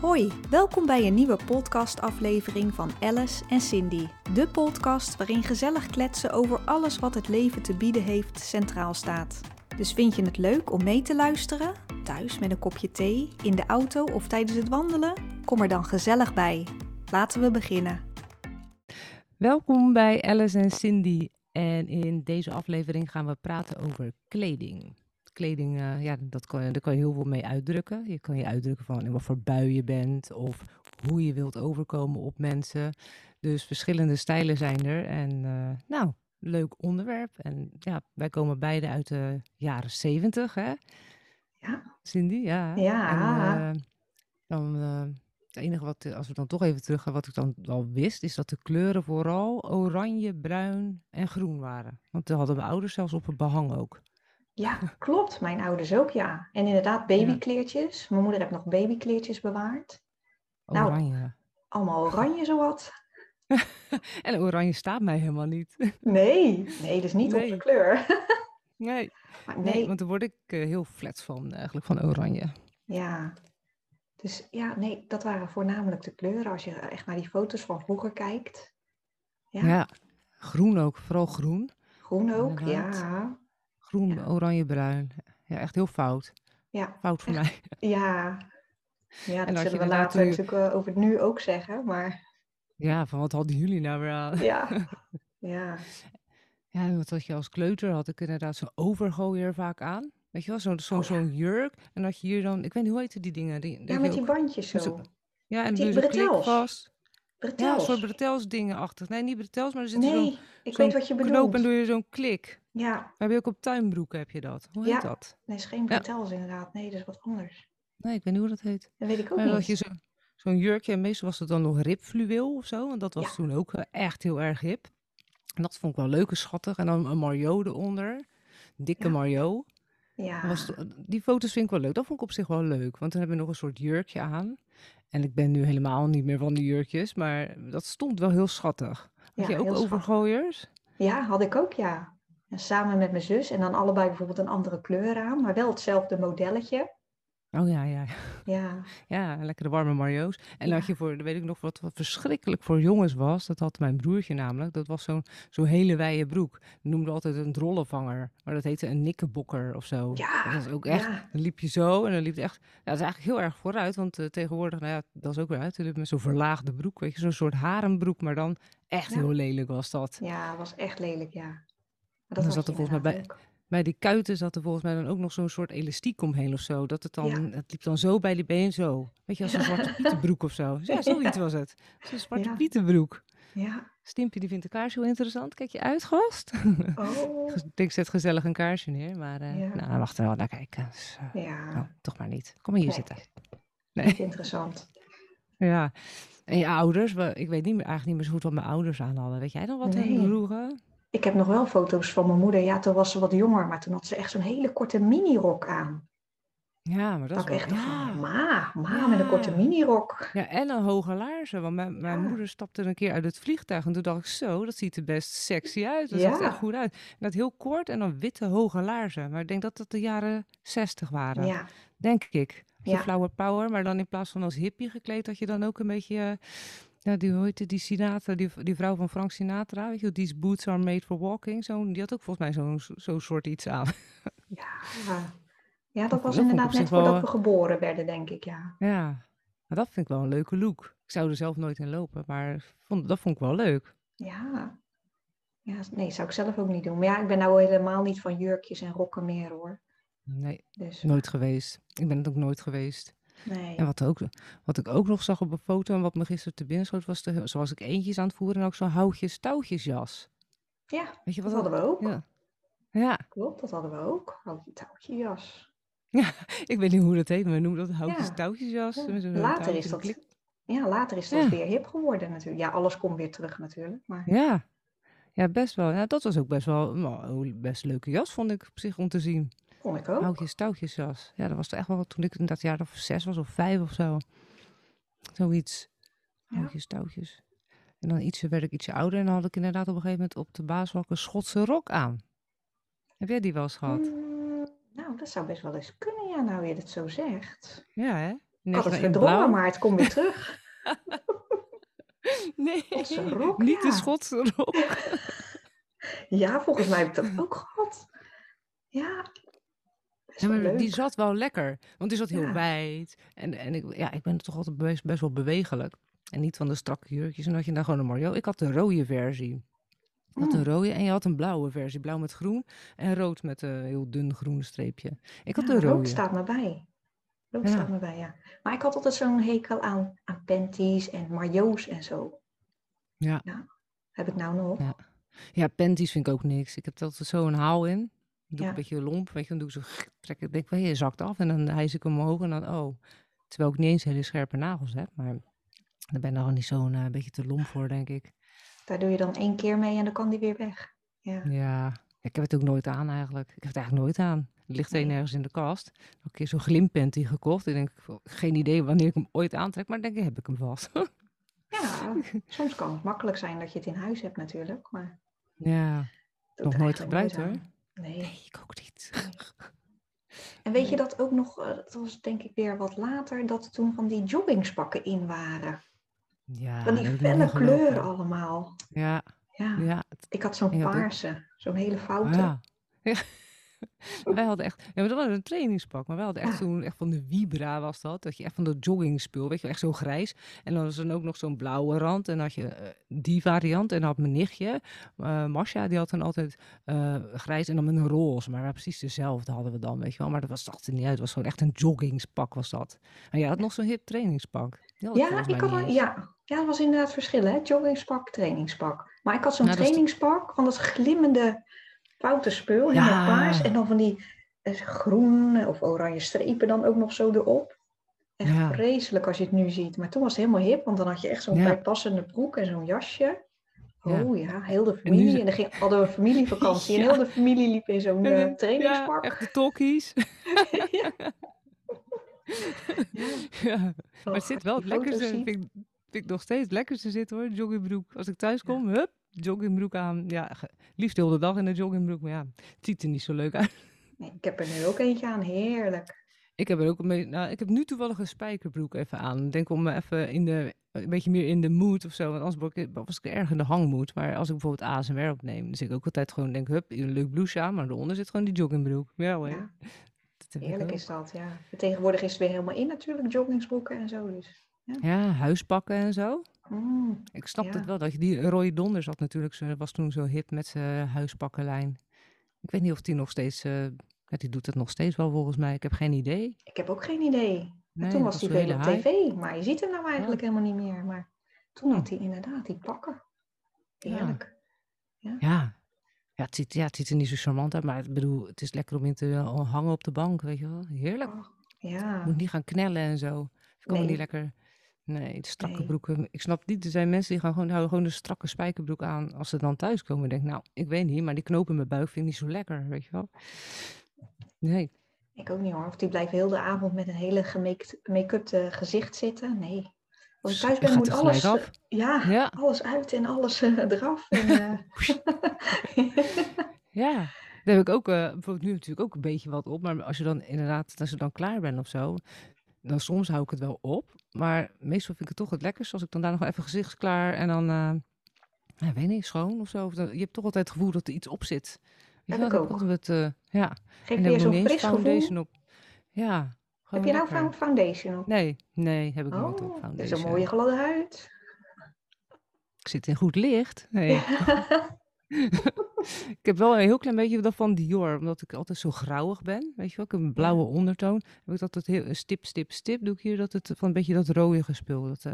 Hoi, welkom bij een nieuwe podcastaflevering van Alice en Cindy. De podcast waarin gezellig kletsen over alles wat het leven te bieden heeft centraal staat. Dus vind je het leuk om mee te luisteren? Thuis met een kopje thee, in de auto of tijdens het wandelen? Kom er dan gezellig bij. Laten we beginnen. Welkom bij Alice en Cindy. En in deze aflevering gaan we praten over kleding. Kleding, uh, ja, dat kan, daar kan je heel veel mee uitdrukken. Je kan je uitdrukken van in wat voor bui je bent of hoe je wilt overkomen op mensen. Dus verschillende stijlen zijn er. En uh, nou, leuk onderwerp. En ja, wij komen beide uit de jaren zeventig, hè? Ja. Cindy, ja. Ja. En, uh, dan, het enige wat, als we dan toch even terug gaan, wat ik dan al wist, is dat de kleuren vooral oranje, bruin en groen waren. Want dat hadden mijn ouders zelfs op het behang ook. Ja, klopt. Mijn ouders ook, ja. En inderdaad babykleertjes. Mijn moeder heeft nog babykleertjes bewaard. Oranje. Nou, allemaal oranje zowat. en oranje staat mij helemaal niet. Nee, nee, dus niet Nee. op de kleur. Nee, Maar nee, nee, want daar word ik eh, heel flat van, eigenlijk, van oranje. ja. Dus ja, nee, dat waren voornamelijk de kleuren. Als je echt naar die foto's van vroeger kijkt. Ja, Ja. groen ook, vooral groen. groen ook, inderdaad. ja. Groen, Ja. oranje, bruin. Ja, echt heel fout. Ja, Fout voor mij. ja. Ja, dat zullen we later natuurlijk eh, over het nu ook zeggen. Maar Ja, van wat hadden jullie nou weer aan? ja, ja. Ja, wat had je als kleuter? Had ik inderdaad zo'n overgooier vaak aan. Weet je wel, zo'n zo'n Oh ja. jurk. En dat je hier dan, ik weet niet, hoe heette die dingen? Die, Ja, met die ook- bandjes zo. zo- Ja, en die klik bretels. vast. Ja, een Bretels. soort bretels dingen achter. Nee, niet bretels, maar er zit Nee, ik zo'n knoop bedoelt. en doe je zo'n klik. Ja, Heb je ook op tuinbroeken, heb je dat? Hoe heet Ja. dat? nee, is geen bretels inderdaad. Nee, dat is wat anders. Nee, ik weet niet hoe dat heet. Dat weet ik ook Maar dan had je niet. zo, zo'n jurkje en meestal was het dan nog ribfluweel of zo. Want dat was Ja. toen ook echt heel erg hip. En dat vond ik wel leuk en schattig. En dan een maillot eronder. Dikke maillot. Ja, was, die foto's vind ik wel leuk. Dat vond ik op zich wel leuk. Want dan hebben we nog een soort jurkje aan. En ik ben nu helemaal niet meer van die jurkjes. Maar dat stond wel heel schattig. Had je ook schattig. overgooiers? ja, had ik ook, ja. En samen met mijn zus en dan allebei bijvoorbeeld een andere kleur aan, maar wel hetzelfde modelletje. Oh ja, ja. Ja, Ja, lekkere warme mario's. En Ja. had je voor, weet ik nog, wat, wat verschrikkelijk voor jongens was. Dat had mijn broertje namelijk. Dat was zo'n zo'n hele wijde broek. We noemden altijd een drollenvanger. Maar dat heette een nikkebokker of zo. Ja, Dat was ook echt, ja. dan liep je zo en dan liep het echt... Dat is eigenlijk heel erg vooruit. Want eh, tegenwoordig, nou ja, dat is ook weer uit. Met zo'n verlaagde broek, weet je. Zo'n soort harembroek, maar dan echt Ja. heel lelijk was dat. ja, was echt lelijk, ja. Maar dat zat er volgens mij ook. Bij die kuiten zat er volgens mij dan ook nog zo'n soort elastiek omheen of zo. Dat het dan, Ja. het liep dan zo bij die been zo. Weet je, als een zwarte pietenbroek of zo. Ja, zoiets was het. Zo'n zwarte Ja. pietenbroek. Ja, Stimpje die vindt de kaars heel interessant. Kijk je uit, gast? oh, Ik denk, zet gezellig een kaarsje neer. Maar Ja. nou, er wel naar kijken. Dus, eh, ja. nou, toch maar niet. Kom maar hier Nee. zitten. Nee. Niet interessant. Ja. En je ouders, ik weet niet meer, eigenlijk niet meer zo goed wat mijn ouders aan hadden. Weet jij dan wat hun Nee. droegen? Ik heb nog wel foto's van mijn moeder. Ja, toen was ze wat jonger, maar toen had ze echt zo'n hele korte minirok aan. Ja, maar dat Dat is ik wel... echt ja. van, ma, ma met een korte minirok. Ja, en een hoge laarzen. Want mijn, mijn Ja. moeder stapte een keer uit het vliegtuig. En toen dacht ik, zo, dat ziet er best sexy uit. Dat zag er echt goed uit. En dat heel kort en dan witte hoge laarzen. Maar ik denk dat dat de jaren zestig waren. Ja, Denk ik. Ja. flower power. Maar dan in plaats van als hippie gekleed, had je dan ook een beetje... eh, ja, die, die Sinatra, die, die vrouw van Frank Sinatra, weet je These boots are made for walking. Zo, die had ook volgens mij zo'n zo'n soort iets aan. ja. Ja, dat was inderdaad net voordat wel, we geboren werden, denk ik, ja. Ja, maar dat vind ik wel een leuke look. Ik zou er zelf nooit in lopen, maar vond, dat vond ik wel leuk. Ja. Ja, nee, zou ik zelf ook niet doen. Maar ja, ik ben nou helemaal niet van jurkjes en rokken meer, hoor. Nee, Dus, nooit geweest. Ik ben het ook nooit geweest. Nee. En wat, ook, wat ik ook nog zag op een foto en wat me gisteren te binnen schoot, was de, zoals ik eentjes aan het voeren en ook zo'n houtjes-touwtjesjas. Ja, Weet je dat wat hadden we ook. Ja. ja, Klopt, dat hadden we ook. Houtje touwtje jas. ik weet niet hoe dat heet, maar we noemen dat Ja. houtjes-touwtjesjas. Ja. Later is dat, klik. ja, later is dat Ja. weer hip geworden natuurlijk. Ja, alles komt weer terug natuurlijk. Maar Ja. ja, best wel. Ja, dat was ook best wel nou, een best leuke jas, vond ik op zich om te zien. Vond ik ook. Houtjes-touwtjesjas. Ja, dat was echt wel toen ik in dat jaar of zes was of vijf of zo. Zoiets. Ja. Houtjes, touwtjes. En dan ietsje, werd ik ietsje ouder en dan had ik inderdaad op een gegeven moment op de basisschool een Schotse rok aan. Heb jij die wel eens gehad? Mm, nou, dat zou best wel eens kunnen, ja, nou je het zo zegt. Ja, hè? Ik had het verdrongen, maar het komt weer terug. nee, rok, niet de ja. Schotse rok. Ja, volgens mij heb ik dat ook gehad. Ja, Ja, maar die zat wel lekker, want die zat heel Ja. wijd. En, en ik, ja, ik ben toch altijd best, best wel bewegelijk. En niet van de strakke jurkjes. En dan had je dan gewoon een Mario. Ik had de rode versie. Je had een Mm. rode en je had een blauwe versie. Blauw met groen en rood met een heel dun groen streepje. Ik had Ja, de rood rode. staat me bij. Rood Ja. staat me bij, ja. Maar ik had altijd zo'n hekel aan, aan panties en majo's en zo. Ja. Heb ik nou nog? Ja. Ja, panties vind ik ook niks. Ik heb altijd zo een haal in. Doe ik een beetje lomp, weet je. Dan doe ik zo, trek ik, denk, je zakt af. En dan hijs ik hem omhoog en dan, oh. Terwijl ik niet eens hele scherpe nagels heb. Maar daar ben ik nog niet zo'n eh, beetje te lomp voor, denk ik. Daar doe je dan één keer mee en dan kan die weer weg. Ja. Ja, ik heb het ook nooit aan eigenlijk. Ik heb het eigenlijk nooit aan. Het ligt één ergens in de kast. Ik heb een keer zo'n glimpanty gekocht. Ik denk, geen idee wanneer ik hem ooit aantrek. Maar dan denk ik, heb ik hem vast. ja, soms kan het makkelijk zijn dat je het in huis hebt natuurlijk. Maar ja, nog nooit gebruikt hoor. Nee. Nee, ik ook niet. En weet je dat ook nog, eh, dat was denk ik weer wat later, dat toen van die joggingspakken in waren. Ja, Van die felle kleuren allemaal. Ja, Ja, ik had zo'n paarse, zo'n hele foute. Ja. ja. wij hadden echt, ja, maar dat was een trainingspak, maar wij hadden echt zo'n, echt van de Vibra was dat, dat je echt van dat joggingspul, weet je, echt zo grijs. En dan was er ook nog zo'n blauwe rand en dan had je eh, die variant en dan had mijn nichtje, eh Masha, die had dan altijd eh, grijs en dan met een roze, maar precies dezelfde hadden we dan, weet je wel. Maar dat was dat er niet uit, het was gewoon echt een joggingspak was dat. En jij had nog zo'n hip trainingspak. Ja, ik had ja, ja, dat was inderdaad verschillen, hè? Joggingspak, trainingspak. Maar ik had zo'n Nou, trainingspak van dat glimmende foute spul, helemaal Ja. paars. En dan van die eh, groen of oranje strepen dan ook nog zo erop. Echt Ja. vreselijk als je het nu ziet. Maar toen was het helemaal hip, want dan had je echt zo'n Ja. bijpassende broek en zo'n jasje. Ja. Oh ja, heel de familie. En dan ging, hadden we een familievakantie en heel de familie liep in zo'n eh, Ja, trainingspak. echt de tokkies. Ja. ja. Maar het zit wel foto's vind ik, vind ik nog steeds het lekkerste zitten hoor, joggingbroek. Als ik thuis kom, hup, joggingbroek aan. Ja, liefst de hele dag in de joggingbroek, maar ja, het ziet er niet zo leuk uit. Nee, ik heb er nu ook eentje aan, heerlijk. Ik heb er ook een beetje, nou, ik heb nu toevallig een spijkerbroek even aan. Ik denk om me even in de, een beetje meer in de mood of zo, want anders was ik erg in de hangmoed. Maar als ik bijvoorbeeld ASMR opneem, dan zit ik ook altijd gewoon, denk hup, een leuk blouseje aan, maar daaronder zit gewoon die joggingbroek. Ja hoor, Ja, heerlijk is dat, ja. Tegenwoordig is het weer helemaal in natuurlijk, joggingsbroeken en zo. Dus. Ja, huispakken en zo. Mm, Ik snap Ja. het wel, dat je die Roy Donders had natuurlijk, zo- was toen zo hip met zijn huispakkenlijn. Ik weet niet of die nog steeds, eh, ja, die doet het nog steeds wel volgens mij. Ik heb geen idee. ik heb ook geen idee. Nee, toen was hij veel op tv, maar je ziet hem nou eigenlijk helemaal niet meer. Maar toen had hij inderdaad die pakken. Ja. Heerlijk. Ja, ja, het, ziet, ja het ziet er niet zo charmant uit, maar ik bedoel, het is lekker om in te eh, hangen op de bank, weet je wel. Heerlijk. Oh, ja, Moet niet gaan knellen en zo. Ik allemaal Nee. niet lekker. Nee, de strakke Nee. broeken. Ik snap niet, er zijn mensen die gaan gewoon, houden gewoon een strakke spijkerbroek aan als ze dan thuiskomen. Ik denk, nou, ik weet niet, maar die knoop in mijn buik vind ik niet zo lekker, weet je wel. Nee, ik ook niet hoor. Of die blijven heel de avond met een hele gemake- make-up gezicht zitten. Nee. Als ik thuis ben, moet alles, af. ja, Ja. alles uit en alles eh, eraf. En, eh, Ja, daar heb ik ook, eh, bijvoorbeeld nu natuurlijk ook een beetje wat op. Maar als je dan inderdaad, als je dan klaar bent of zo, dan soms hou ik het wel op. Maar meestal vind ik het toch het lekkerst als ik dan daar nog even gezichtsklaar en dan, eh ja, weet niet, schoon of zo. Of dan- je hebt toch altijd het gevoel dat er iets op zit. Heb ik ook. altijd, eh, ja, Geef je zo'n fris gevoel. foundation op. Ja, Heb je nou lekker. foundation op? Nee, nee, heb ik nooit op Oh, dat foundation. is een mooie gladde huid. Ik zit in goed licht. Nee. ik heb wel een heel klein beetje dat van Dior, omdat ik altijd zo grauwig ben. Weet je wel, ik heb een blauwe ondertoon. Heb ik dat heel stip, stip, stip doe ik hier dat het van een beetje dat rode gespul. Dat, eh,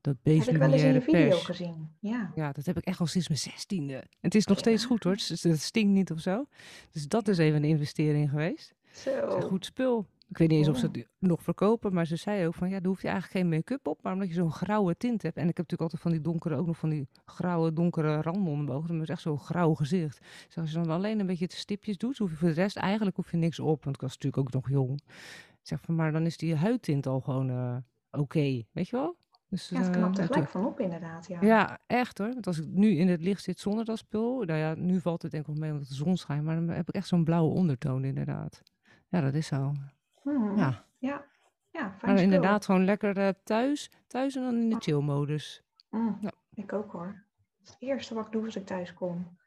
dat Heb ik wel eens in beige video pers. gezien. Ja. Ja, dat heb ik echt al sinds mijn zestiende. Het is nog steeds goed hoor, het, het stinkt niet of zo. Dus dat is even een investering geweest. Het is Zo. een goed spul. Ik weet niet eens of ze Oh. het nog verkopen, maar ze zei ook van ja, daar hoef je eigenlijk geen make-up op, maar omdat je zo'n grauwe tint hebt. En ik heb natuurlijk altijd van die donkere, ook nog van die grauwe, donkere randen onder mijn ogen. Dan is echt zo'n grauw gezicht. Dus als je dan alleen een beetje de stipjes doet, hoef je voor de rest eigenlijk hoef je niks op. Want ik was natuurlijk ook nog jong. Ik zeg van, maar dan is die huidtint al gewoon eh, oké, weet je wel? Dus, Ja, het eh, knapt er gelijk van op inderdaad. Ja. ja, echt hoor. Want als ik nu in het licht zit zonder dat spul, nou ja, nu valt het denk ik wel mee omdat de zon schijnt, maar dan heb ik echt zo'n blauwe ondertoon inderdaad. Ja, dat is zo. Hmm. Ja. Ja. ja, fijn Maar spul. inderdaad, gewoon lekker eh, thuis, thuis en dan in de Ja. chill-modus. Mm, Ja. Ik ook hoor. Dat is het eerste wat ik doe als ik thuis kom.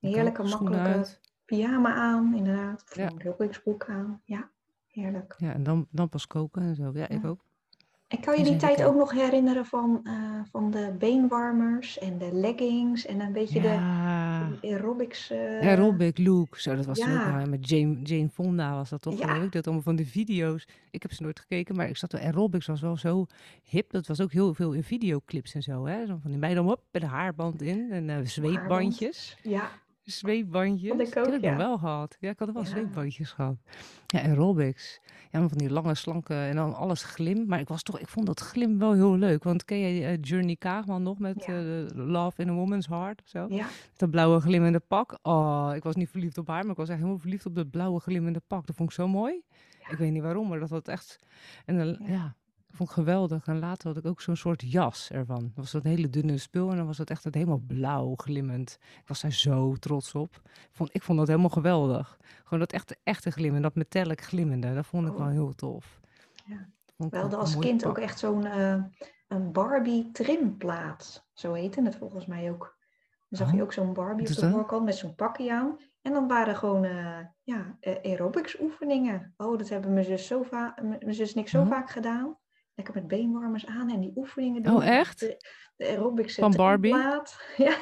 Een heerlijke, makkelijke uit. pyjama aan, inderdaad. Of Ja. een aan. Ja, heerlijk. Ja, en dan, dan pas koken en zo. Ja, ik Ja. ook. En kan je die tijd ook nog herinneren van, eh, van de beenwarmers en de leggings en een beetje Ja, de aerobics? eh, aerobic look. Zo, dat was toen ook met Jane, Jane Fonda was dat toch Ja. geloof ik. Dat allemaal van die video's. Ik heb ze nooit gekeken, maar ik zat aerobics was wel zo hip. Dat was ook heel veel in videoclips en zo. Hè? Zo van die meiden hop, met een haarband in en eh zweetbandjes. Ja, Zweetbandjes. Vond ik heb ook, ik ja. wel gehad. Ja, ik had wel Ja. zweetbandjes gehad. Ja, aerobics. Ja, van die lange, slanke en dan alles glim. Maar ik, was toch, ik vond dat glim wel heel leuk. Want ken je eh, Journey Kaagman nog met Ja. eh, Love in a Woman's Heart of zo? ja. Dat blauwe glimmende pak. Oh, ik was niet verliefd op haar, maar ik was echt helemaal verliefd op dat blauwe glimmende pak. Dat vond ik zo mooi. Ik weet niet waarom, maar dat was echt... En dan, Ja. Ik geweldig. En later had ik ook zo'n soort jas ervan. Dat was dat hele dunne spul en dan was het echt het helemaal blauw glimmend. Ik was daar zo trots op. Ik vond, ik vond dat helemaal geweldig. Gewoon dat echte, echte glimmen, dat metallic glimmende. Dat vond ik wel Oh. heel tof. Ja. Dat We hadden als kind pak. ook echt zo'n eh, een Barbie trimplaat. Zo heette het volgens mij ook. Dan zag je Oh, ook zo'n Barbie op de dat? voorkant met zo'n pakje aan. En dan waren gewoon eh, ja, eh, aerobics oefeningen. Oh, dat hebben mijn zus, zo mijn zus en ik zo Oh. vaak gedaan. Lekker met beenwarmers aan en die oefeningen doen. Oh, echt? De, de aerobics Van Barbie? Ja.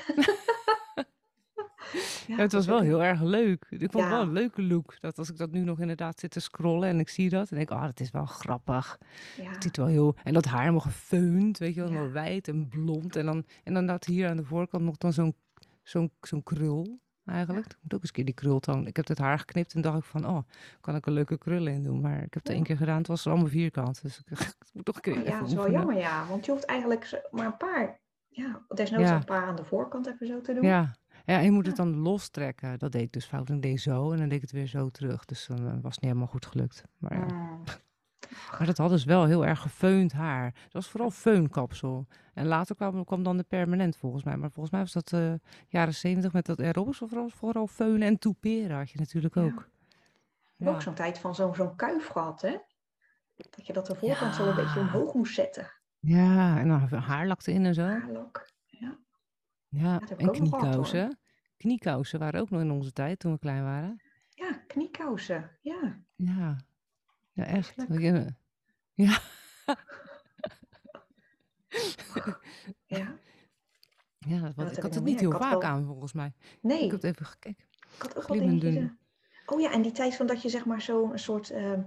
Ja, het was wel heel erg leuk. Ik vond het wel een leuke look. Dat als ik dat nu nog inderdaad zit te scrollen en ik zie dat, dan denk ik, ah, dat is wel grappig. Het ziet wel heel... En dat haar helemaal gefeund, weet je wel, helemaal wijd en blond. En dan, en dan dat hier aan de voorkant nog dan zo'n zo'n zo'n krul eigenlijk. Ik moet ook eens een keer die krultang. Ik heb het haar geknipt en dacht ik van, oh, kan ik een leuke krullen in doen. Maar ik heb het één keer gedaan, het was allemaal vierkant. Dus ik, ik moet toch een keer Oh, ja, dat is wel jammer, ja. Want je hoeft eigenlijk maar een paar, ja, desnoods Ja. een paar aan de voorkant even zo te doen. Ja. ja, en je moet het dan lostrekken. Dat deed ik dus fout. Ik deed zo en dan deed ik het weer zo terug. Dus dan eh, was het niet helemaal goed gelukt. Maar ja. Maar dat hadden ze wel heel erg gefeund haar. Dat was vooral feunkapsel. En later kwam, kwam dan de permanent volgens mij. Maar volgens mij was dat eh jaren zeventig met dat aerobics. Vooral, vooral feunen en toeperen had je natuurlijk Ja. ook. Heb ook zo'n tijd van zo'n zo'n kuif gehad, hè? Dat je dat de voorkant zo een beetje Ja. omhoog moest zetten. ja, en dan haarlak erin en zo. Haarlok. Ja. Ja, en gehad, kniekousen. Kniekousen waren ook nog in onze tijd toen we klein waren. ja, kniekousen. Ja. Ja, ja echt. Ja. ja. ja. Dat, ik had het niet heel vaak wel- aan volgens mij. Nee, Ik heb het even gekeken. ik had ook wel dun. eh. Oh ja, en die tijd van dat je zeg maar zo'n soort... eh,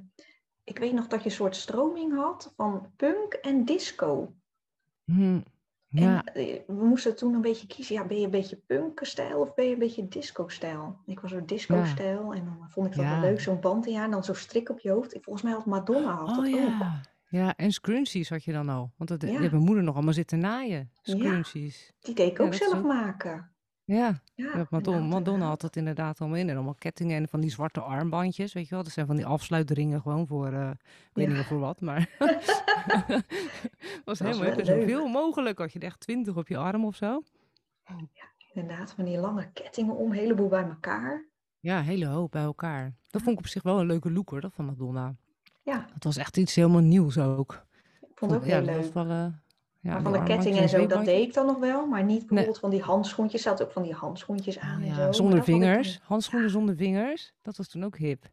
ik weet nog dat je een soort stroming had van punk en disco. Hm, Ja, En eh, we moesten toen een beetje kiezen. Ja, ben je een beetje punk-stijl of ben je een beetje disco-stijl? Ik was zo disco-stijl en dan vond ik dat Ja. wel leuk. Zo'n band in je haar en dan zo'n strik op je hoofd. Volgens mij had Madonna had Oh dat ook. ja. Ja, en scrunchies had je dan al. Want dat die Ja. mijn moeder nog allemaal zitten naaien. Ja. Scrunchies. Die deed ik Ja, ook zelf ook- maken. Ja, Ja, dat Madonna, had dat inderdaad allemaal in. En allemaal kettingen en van die zwarte armbandjes, weet je wel. Dat zijn van die afsluitringen gewoon voor, eh, ik weet Ja. niet meer voor wat, maar... was helemaal wel heb je leuk. zoveel mogelijk. Had je er echt twintig op je arm of zo. Inderdaad, van die lange kettingen om, een heleboel bij elkaar. Ja, een hele hoop bij elkaar. Dat vond ik op zich wel een leuke look hoor, dat van Madonna. Ja, Het was echt iets helemaal nieuws ook. ik vond het ook ja, heel dat leuk. wel... eh, ja, van de kettingen en zo, dat deed ik dan nog wel. Maar niet bijvoorbeeld van die handschoentjes. Ze had ook van die handschoentjes aan en zo. ja, zonder dat ik vingers. Handschoenen zonder vingers. Dat was toen ook hip.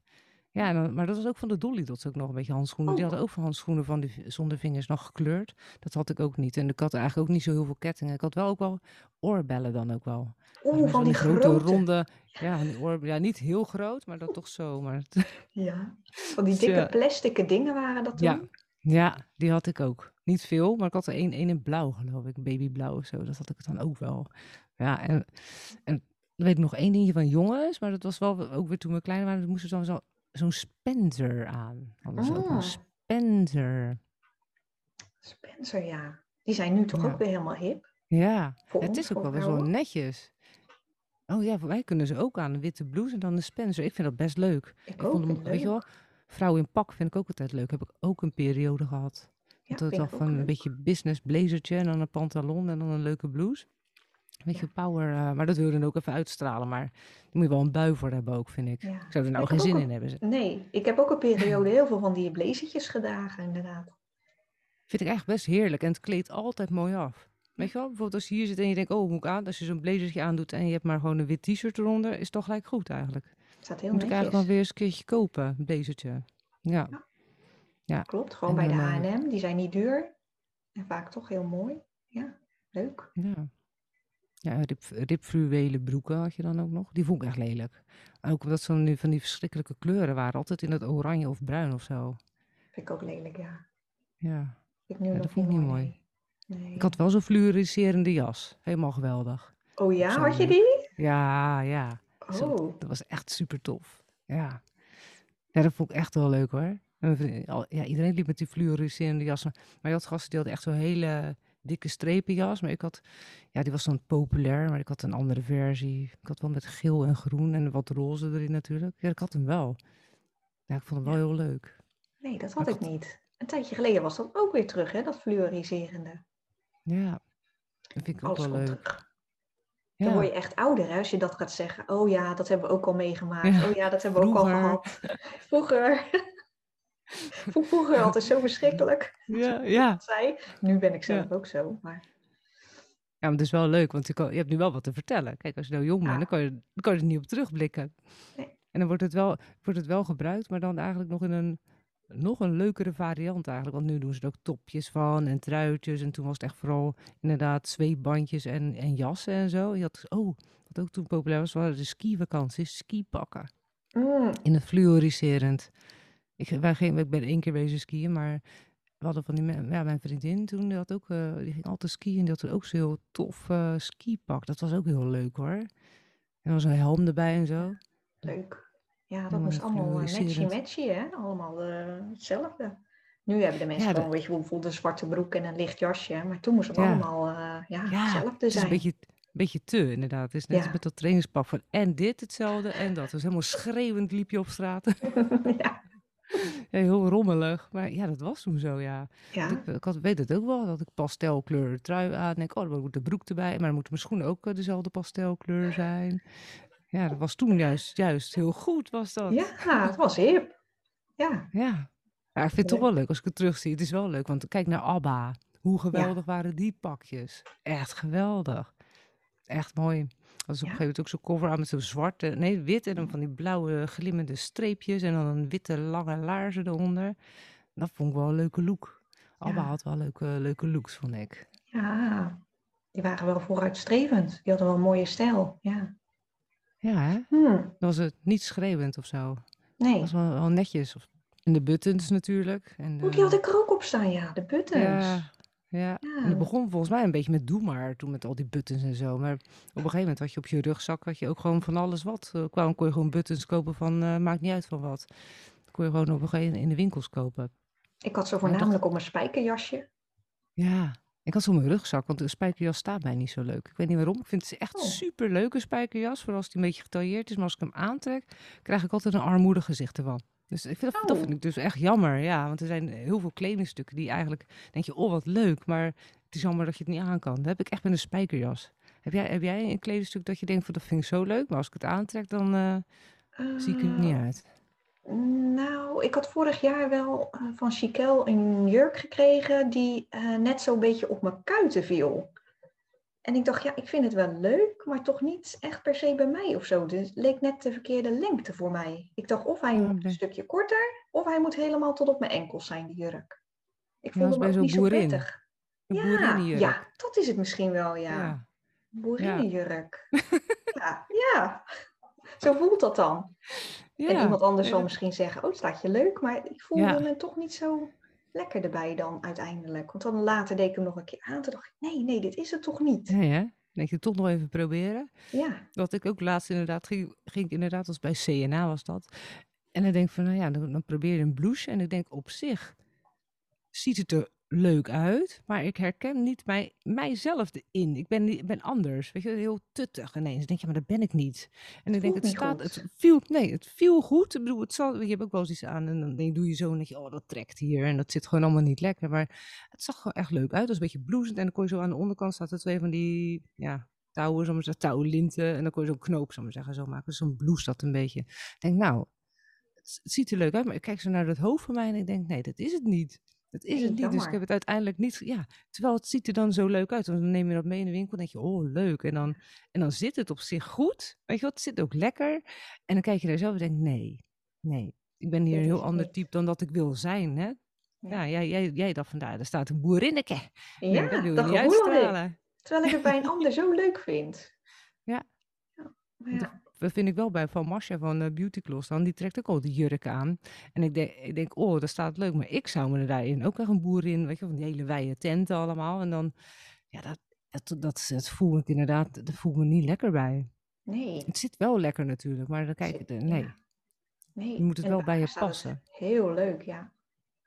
Ja, dan- maar dat was ook van de Dolly Dots ook nog een beetje handschoenen. Die Oh. hadden ook van handschoenen van die, zonder vingers nog gekleurd. Dat had ik ook niet. En ik had eigenlijk ook niet zo heel veel kettingen. Ik had wel ook wel oorbellen dan ook wel. Oeh, van die grote, grote. ronde... Ja, oor, ja, niet heel groot, maar dat toch zo. Maar Ja, van die Dus, dikke ja. plastic dingen waren dat toen. ja, ja, die had ik ook. Niet veel, maar ik had er één, één in blauw, geloof ik. Babyblauw of zo. Dat had ik dan ook wel. Ja, en, en dan weet ik nog één dingetje van jongens. Maar dat was wel ook weer toen we klein waren. Toen moesten ze dan zo, zo'n Spencer aan. Hadden ze ook Ah. een Spencer. Spencer, ja. Die zijn nu toch Ja. ook weer helemaal hip. Ja, Voor het ons, is ook voor wel best wel vrouwen. netjes. Oh ja, voor mij kunnen ze ook aan. Een witte blouse en dan een Spencer. Ik vind dat best leuk. Ik Ik ook, vond vind hem, ik weet je leuk. Wel, vrouw in pak vind ik ook altijd leuk. Heb ik ook een periode gehad. Ja, dat ook van een leuk. beetje business blazertje en dan een pantalon en dan een leuke blouse. Weet je, Ja. power. eh, maar dat wil je dan ook even uitstralen. Maar daar moet je wel een bui voor hebben ook, vind ik. Ja. Ik zou er nou Ik geen zin in hebben. Nee, ik heb ook een periode heel veel van die blazertjes gedragen, inderdaad. Vind ik echt best heerlijk. En het kleedt altijd mooi af. Weet je wel, bijvoorbeeld als je hier zit en je denkt, oh, moet ik aan? Als je zo'n blazertje aandoet en je hebt maar gewoon een wit t-shirt eronder, is het toch gelijk goed eigenlijk. Staat heel Moet ik eigenlijk wel netjes. weer eens een keertje kopen, een blazertje. Ja, Klopt, gewoon En bij de eh, H&M. Die zijn niet duur. En vaak toch heel mooi. Ja, leuk. ja. Ja, rip, ripfluwelen broeken had je dan ook nog. Die vond ik echt lelijk. Ook omdat ze nu van die verschrikkelijke kleuren waren. Altijd in het oranje of bruin of zo. Vind ik ook lelijk, ja. Ja. Ik nu Ja, dat vond ik niet mooi. nee. Nee. Ik had wel zo'n fluoriserende jas. Helemaal geweldig. Oh ja, had je eh, die? Ja, ja. Zo, Oh, dat was echt super tof. Ja. ja, dat vond ik echt wel leuk hoor. Al- Ja, iedereen liep met die fluoriserende jassen. Maar je had gasten die hadden echt zo'n hele dikke strepenjas. Maar ik had, ja, die was dan populair, maar ik had een andere versie. Ik had wel met geel en groen en wat roze erin natuurlijk. Ja, ik had hem wel. Ja, ik vond hem wel heel leuk. nee, dat had ik ik niet. Een tijdje geleden was dat ook weer terug, hè? Dat fluoriserende. Ja, dat vind ik ook wel leuk. terug. Dan word je echt ouder hè, als je dat gaat zeggen. Oh ja, dat hebben we ook al meegemaakt. Ja, Oh ja, dat hebben we ook al gehad. Vroeger. Vond Vroeger altijd zo verschrikkelijk. ja, ja. Zei. Nu ben ik zelf Ja. ook zo. Maar Ja, maar het is wel leuk, want je, kan, je hebt nu wel wat te vertellen. Kijk, als je nou jong bent, dan kan je, dan kan je er niet op terugblikken. Nee. En dan wordt het, wel, wordt het wel gebruikt, maar dan eigenlijk nog in een nog een leukere variant eigenlijk. Want nu doen ze er ook topjes van en truitjes. En toen was het echt vooral inderdaad zweepbandjes en, en jassen en zo. Je had, oh, wat ook toen populair was, waren de skivakanties, skipakken. mm, In het fluoriserend. Ik, wij gingen, ik ben één keer bezig skiën, maar we hadden van die, ja, mijn vriendin toen, die, had ook, eh, die ging altijd skiën. En die had ook zo'n heel tof eh, skipak. Dat was ook heel leuk hoor. En er was een helm erbij en zo. leuk. Ja, dat moest allemaal eh, matchy fluoriserend. matchy, hè? Allemaal eh, hetzelfde. Nu hebben de mensen Ja, gewoon, weet je, bijvoorbeeld een zwarte broek en een licht jasje. Maar toen moest het Ja. allemaal eh, ja, hetzelfde Het is zijn. een beetje, een beetje te, inderdaad. Het is net als met dat trainingspak van en dit hetzelfde en dat. Dus helemaal schreeuwend liep je op straat. ja. Heel rommelig. Maar ja, dat was toen zo, ja. Ik, ik had, weet het ook wel, dat ik pastelkleur trui aan. Denk, oh, dan moet de broek erbij. Maar dan moeten mijn schoenen ook eh, dezelfde pastelkleur zijn. Ja, dat was toen juist, juist heel goed, was dat. ja, het was hip. Ja, Ja. Ja, ik vind het toch wel leuk als ik het terugzie. Het is wel leuk, want kijk naar ABBA. Hoe geweldig waren die pakjes. Echt geweldig. Echt mooi. Er was op een gegeven moment ook zo'n cover aan met zo'n zwarte, nee, wit en dan van die blauwe glimmende streepjes en dan een witte lange laarzen eronder. Dat vond ik wel een leuke look. ABBA had wel leuke, leuke looks, vond ik. ja. Die waren wel vooruitstrevend. Die hadden wel een mooie stijl. Ja. Ja? Hmm, Dan was het niet schreeuwend of zo. nee. Het was wel, wel netjes. Of- En de buttons natuurlijk. En die had ik er ook op staan, ja. De buttons. Ja, ja. En het begon volgens mij een beetje met doe maar, toen met al die buttons en zo. Maar op een gegeven moment had je op je rugzak had je ook gewoon van alles wat. Eh, kwam, kon je gewoon buttons kopen van, eh, maakt niet uit van wat. Dat kon je gewoon op een gegeven moment in de winkels kopen. Ik had zo dacht- voornamelijk op mijn spijkerjasje. Ja, ik had zo mijn rugzak, want de spijkerjas staat mij niet zo leuk. Ik weet niet waarom. Ik vind het echt Oh. super leuke spijkerjas, vooral als die een beetje getailleerd is. Maar als ik hem aantrek, krijg ik altijd een armoedig gezicht ervan. Dus ik vind, dat, dat Oh. vind ik dus echt jammer, ja. Want er zijn heel veel kledingstukken die eigenlijk, denk je, oh wat leuk. Maar het is jammer dat je het niet aan kan. Dat heb ik echt met een spijkerjas. Heb jij, heb jij een kledingstuk dat je denkt van dat vind ik zo leuk, maar als ik het aantrek, dan eh, zie ik er niet Eh, uit. Nou, ik had vorig jaar wel eh, van Chiquel een jurk gekregen die eh, net zo'n beetje op mijn kuiten viel. En ik dacht, ja, ik vind het wel leuk, maar toch niet echt per se bij mij of zo. Dus het leek net de verkeerde lengte voor mij. Ik dacht, of hij Ja, moet een stukje korter, of hij moet helemaal tot op mijn enkels zijn, die jurk. Ik vond hem ook niet zo boerin. prettig. Een Ja, boerinnenjurk. ja, dat is het misschien wel, ja. ja. Boerinnenjurk. ja, ja. Zo voelt dat dan. En Ja, iemand anders zal misschien zeggen, oh, het staat je leuk, maar ik voelde Ja. me toch niet zo lekker erbij dan uiteindelijk. Want dan later deed ik hem nog een keer aan, toen dacht ik, nee, nee, dit is het toch niet. Nee, hè? Denk je toch nog even proberen? Ja, Wat ik ook laatst inderdaad ging, ging ik inderdaad als bij CNA was dat. En dan denk ik van, nou ja, dan, dan probeer je een blouse. En ik denk op zich ziet het er leuk uit, maar ik herken niet mij, mijzelf erin. Ik ben, ik ben anders, weet je, heel tuttig ineens. Denk je, maar dat ben ik niet. En ik denk, het staat, goed. het viel, nee, het viel goed. Ik bedoel, het zal, je hebt ook wel eens iets aan en dan denk, doe je zo en denk je, oh, dat trekt hier. En dat zit gewoon allemaal niet lekker. Maar het zag gewoon echt leuk uit. Het was een beetje bloesend en dan kon je zo aan de onderkant er twee van die, ja, touwen, zomaar zeggen, touwlinten. En dan kon je zo'n knoop, zomaar zeggen, zo maken. Zo'n blouse dat een beetje. Ik denk, nou, het, het ziet er leuk uit. Maar ik kijk zo naar het hoofd van mij en ik denk, nee, dat is het niet. Dat is Nee, het niet. Dus ik heb het uiteindelijk niet. Ja, terwijl het ziet er dan zo leuk uit. Want dan neem je dat mee in de winkel en denk je, oh, leuk. En dan, en dan zit het op zich goed. Weet je wat? Het zit ook lekker. En dan kijk je daar zelf en denk, nee, nee. Ik ben hier een heel ander type dan dat ik wil zijn. Hè? Ja. Ja, jij, jij, jij dacht vandaar, er staat een boerinneke. Nee, Ja, dat wil dat. Terwijl ik het bij een ander zo leuk vind. Ja. Ja, ja. Dat vind ik wel bij Van Marcia van Beauty Gloss dan. Die trekt ook al die jurk aan. En ik denk, ik denk, oh, dat staat leuk. Maar ik zou me er daarin ook echt een boerin, weet je, van die hele wijde tenten allemaal. En dan, ja, dat, dat, dat, dat voel ik inderdaad, dat voel me niet lekker bij. Nee. Het zit wel lekker natuurlijk, maar dan kijk ik, er- nee. ja. nee. Je moet het En wel bij je passen. Heel leuk, ja.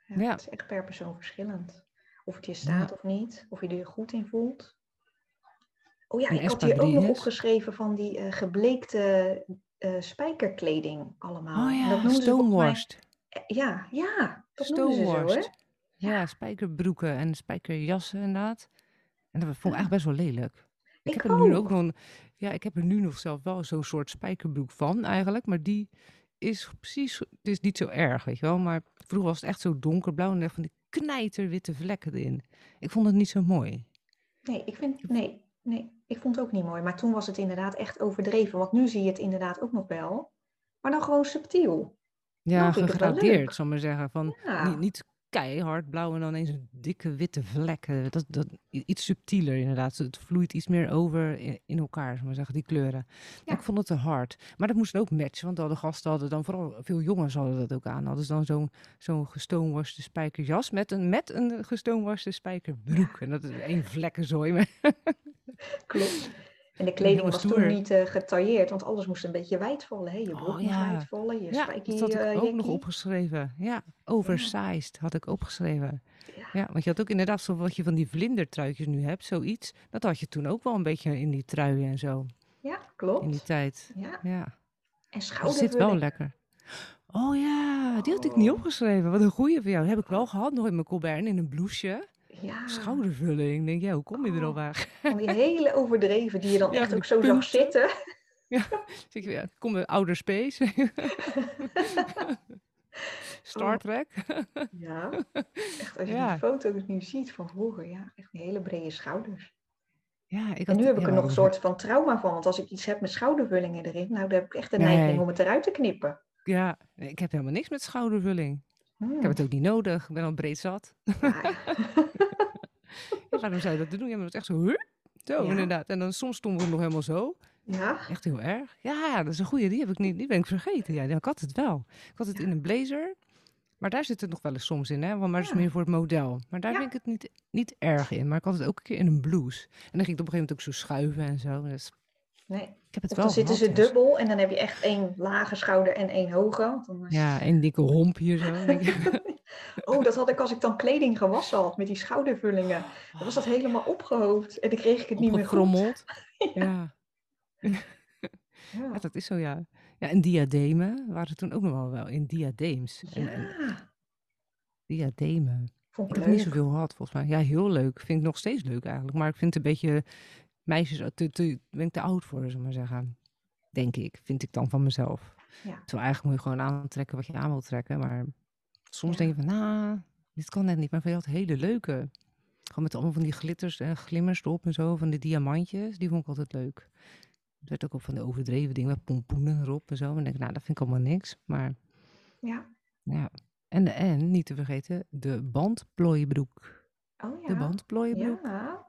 ja. Ja. Het is echt per persoon verschillend. Of het je staat of niet. Of je er goed in voelt. Oh ja, ik had hier ook nog opgeschreven van die eh, gebleekte eh, spijkerkleding allemaal. Oh ja, dat volgens mij- Ja, ja, dat noemen ze zo, hè? Ja, spijkerbroeken en spijkerjassen inderdaad. En dat vond ik eigenlijk best wel lelijk. Ik, Ik heb er nu ook. nog, ja, ik heb er nu nog zelf wel zo'n soort spijkerbroek van eigenlijk, maar die is precies, het is niet zo erg, weet je wel. Maar vroeger was het echt zo donkerblauw en er van die knijterwitte vlekken erin. Ik vond het niet zo mooi. Nee, ik vind, nee, nee, ik vond het ook niet mooi. Maar toen was het inderdaad echt overdreven. Want nu zie je het inderdaad ook nog wel. Maar dan gewoon subtiel. Ja, gegradeerd, zal ik maar zeggen. Van, Ja. niet, niet keihard blauw en dan eens een dikke witte vlek. eh, Dat, dat, iets subtieler inderdaad. Het vloeit iets meer over in, in elkaar, zal ik maar zeggen, die kleuren. Ja. Ik vond het te hard. Maar dat moest ook matchen, want alle gasten hadden dan, vooral veel jongens hadden dat ook aan. Hadden ze dan zo'n zo'n spijkerjas met een, met een gestoomworste spijkerbroek. En dat is één vlekkenzooi. Maar, Klopt. En de kleding was toen niet eh, getailleerd, want alles moest een beetje wijd vallen. Hè? Je broek Oh, moest ja. wijd vallen, je ja, dat had ik eh, ook nog opgeschreven. Ja, oversized had ik opgeschreven. Ja. Ja, want je had ook inderdaad zo wat je van die vlindertruitjes nu hebt, zoiets. Dat had je toen ook wel een beetje in die truien en zo, Ja, in die klopt. tijd. Ja. Ja, En dat zit wel lekker. Oh ja, die had ik niet Oh. opgeschreven. Wat een goeie van jou. Heb ik wel gehad, nog in mijn colbert in een blouseje. Ja, Schoudervulling. Ik denk, ja, hoe kom je er al bij? van die hele overdreven die je dan Ja, echt ook zo zag zitten. Zeg ja, kom bij Outer Space. Star Oh. Trek. Ja, echt als je Ja. die foto's nu ziet van vroeger, ja, echt die hele brede schouders. Ja, ik En nu heb ik er nog een soort van trauma van, want als ik iets heb met schoudervullingen erin, nou, dan heb ik echt de neiging om het eruit te knippen. Ja, ik heb helemaal niks met schoudervulling. Hmm. Ik heb het ook niet nodig. Ik ben al breed zat. Ja, Ja, waarom zou je dat doen? Het is echt zo, huh? Zo, Ja. inderdaad. En dan soms stond het nog helemaal zo. ja, Echt heel erg. Ja, dat is een goeie. Die heb ik niet. Die ben ik vergeten. Ja, ik had het wel. Ik had het in een blazer. Maar daar zit het nog wel eens soms in, hè? Want maar dat is meer voor het model. Maar daar vind ik het niet, niet erg in. Maar ik had het ook een keer in een blouse. En dan ging ik op een gegeven moment ook zo schuiven en zo. Dus nee. ik heb het Of wel dan zitten ze ja. dubbel en dan heb je echt één lage schouder en één hoge. dan is- Ja, een dikke homp hier zo. Denk je, Oh, dat had ik als ik dan kleding gewassen had met die schoudervullingen. Dan was dat helemaal opgehoofd en dan kreeg ik het niet meer goed. Ja. Ja. ja, dat is zo, ja. Ja, en diademen waren toen ook nog wel wel in diadeems. En, en Ja, diademen. vond Ik ik heb niet zoveel gehad, volgens mij. Ja, heel leuk. Vind ik nog steeds leuk eigenlijk. Maar ik vind het een beetje... Meisjes, eh, te, te, ben ik te oud voor, zullen we maar zeggen. Denk ik, vind ik dan van mezelf. Ja. Terwijl eigenlijk moet je gewoon aantrekken wat je aan wilt trekken. Maar soms Ja. denk je van, nou, dit kan net niet. Maar je had hele leuke. Gewoon met allemaal van die glitters en glimmers erop en zo. Van die diamantjes. Die vond ik altijd leuk. Het werd ook op van de overdreven dingen met pompoenen erop en zo. En dan denk ik, nou, dat vind ik allemaal niks. Maar Ja. ja. En, en niet te vergeten, de bandplooibroek. Oh ja. De bandplooibroek. Ja,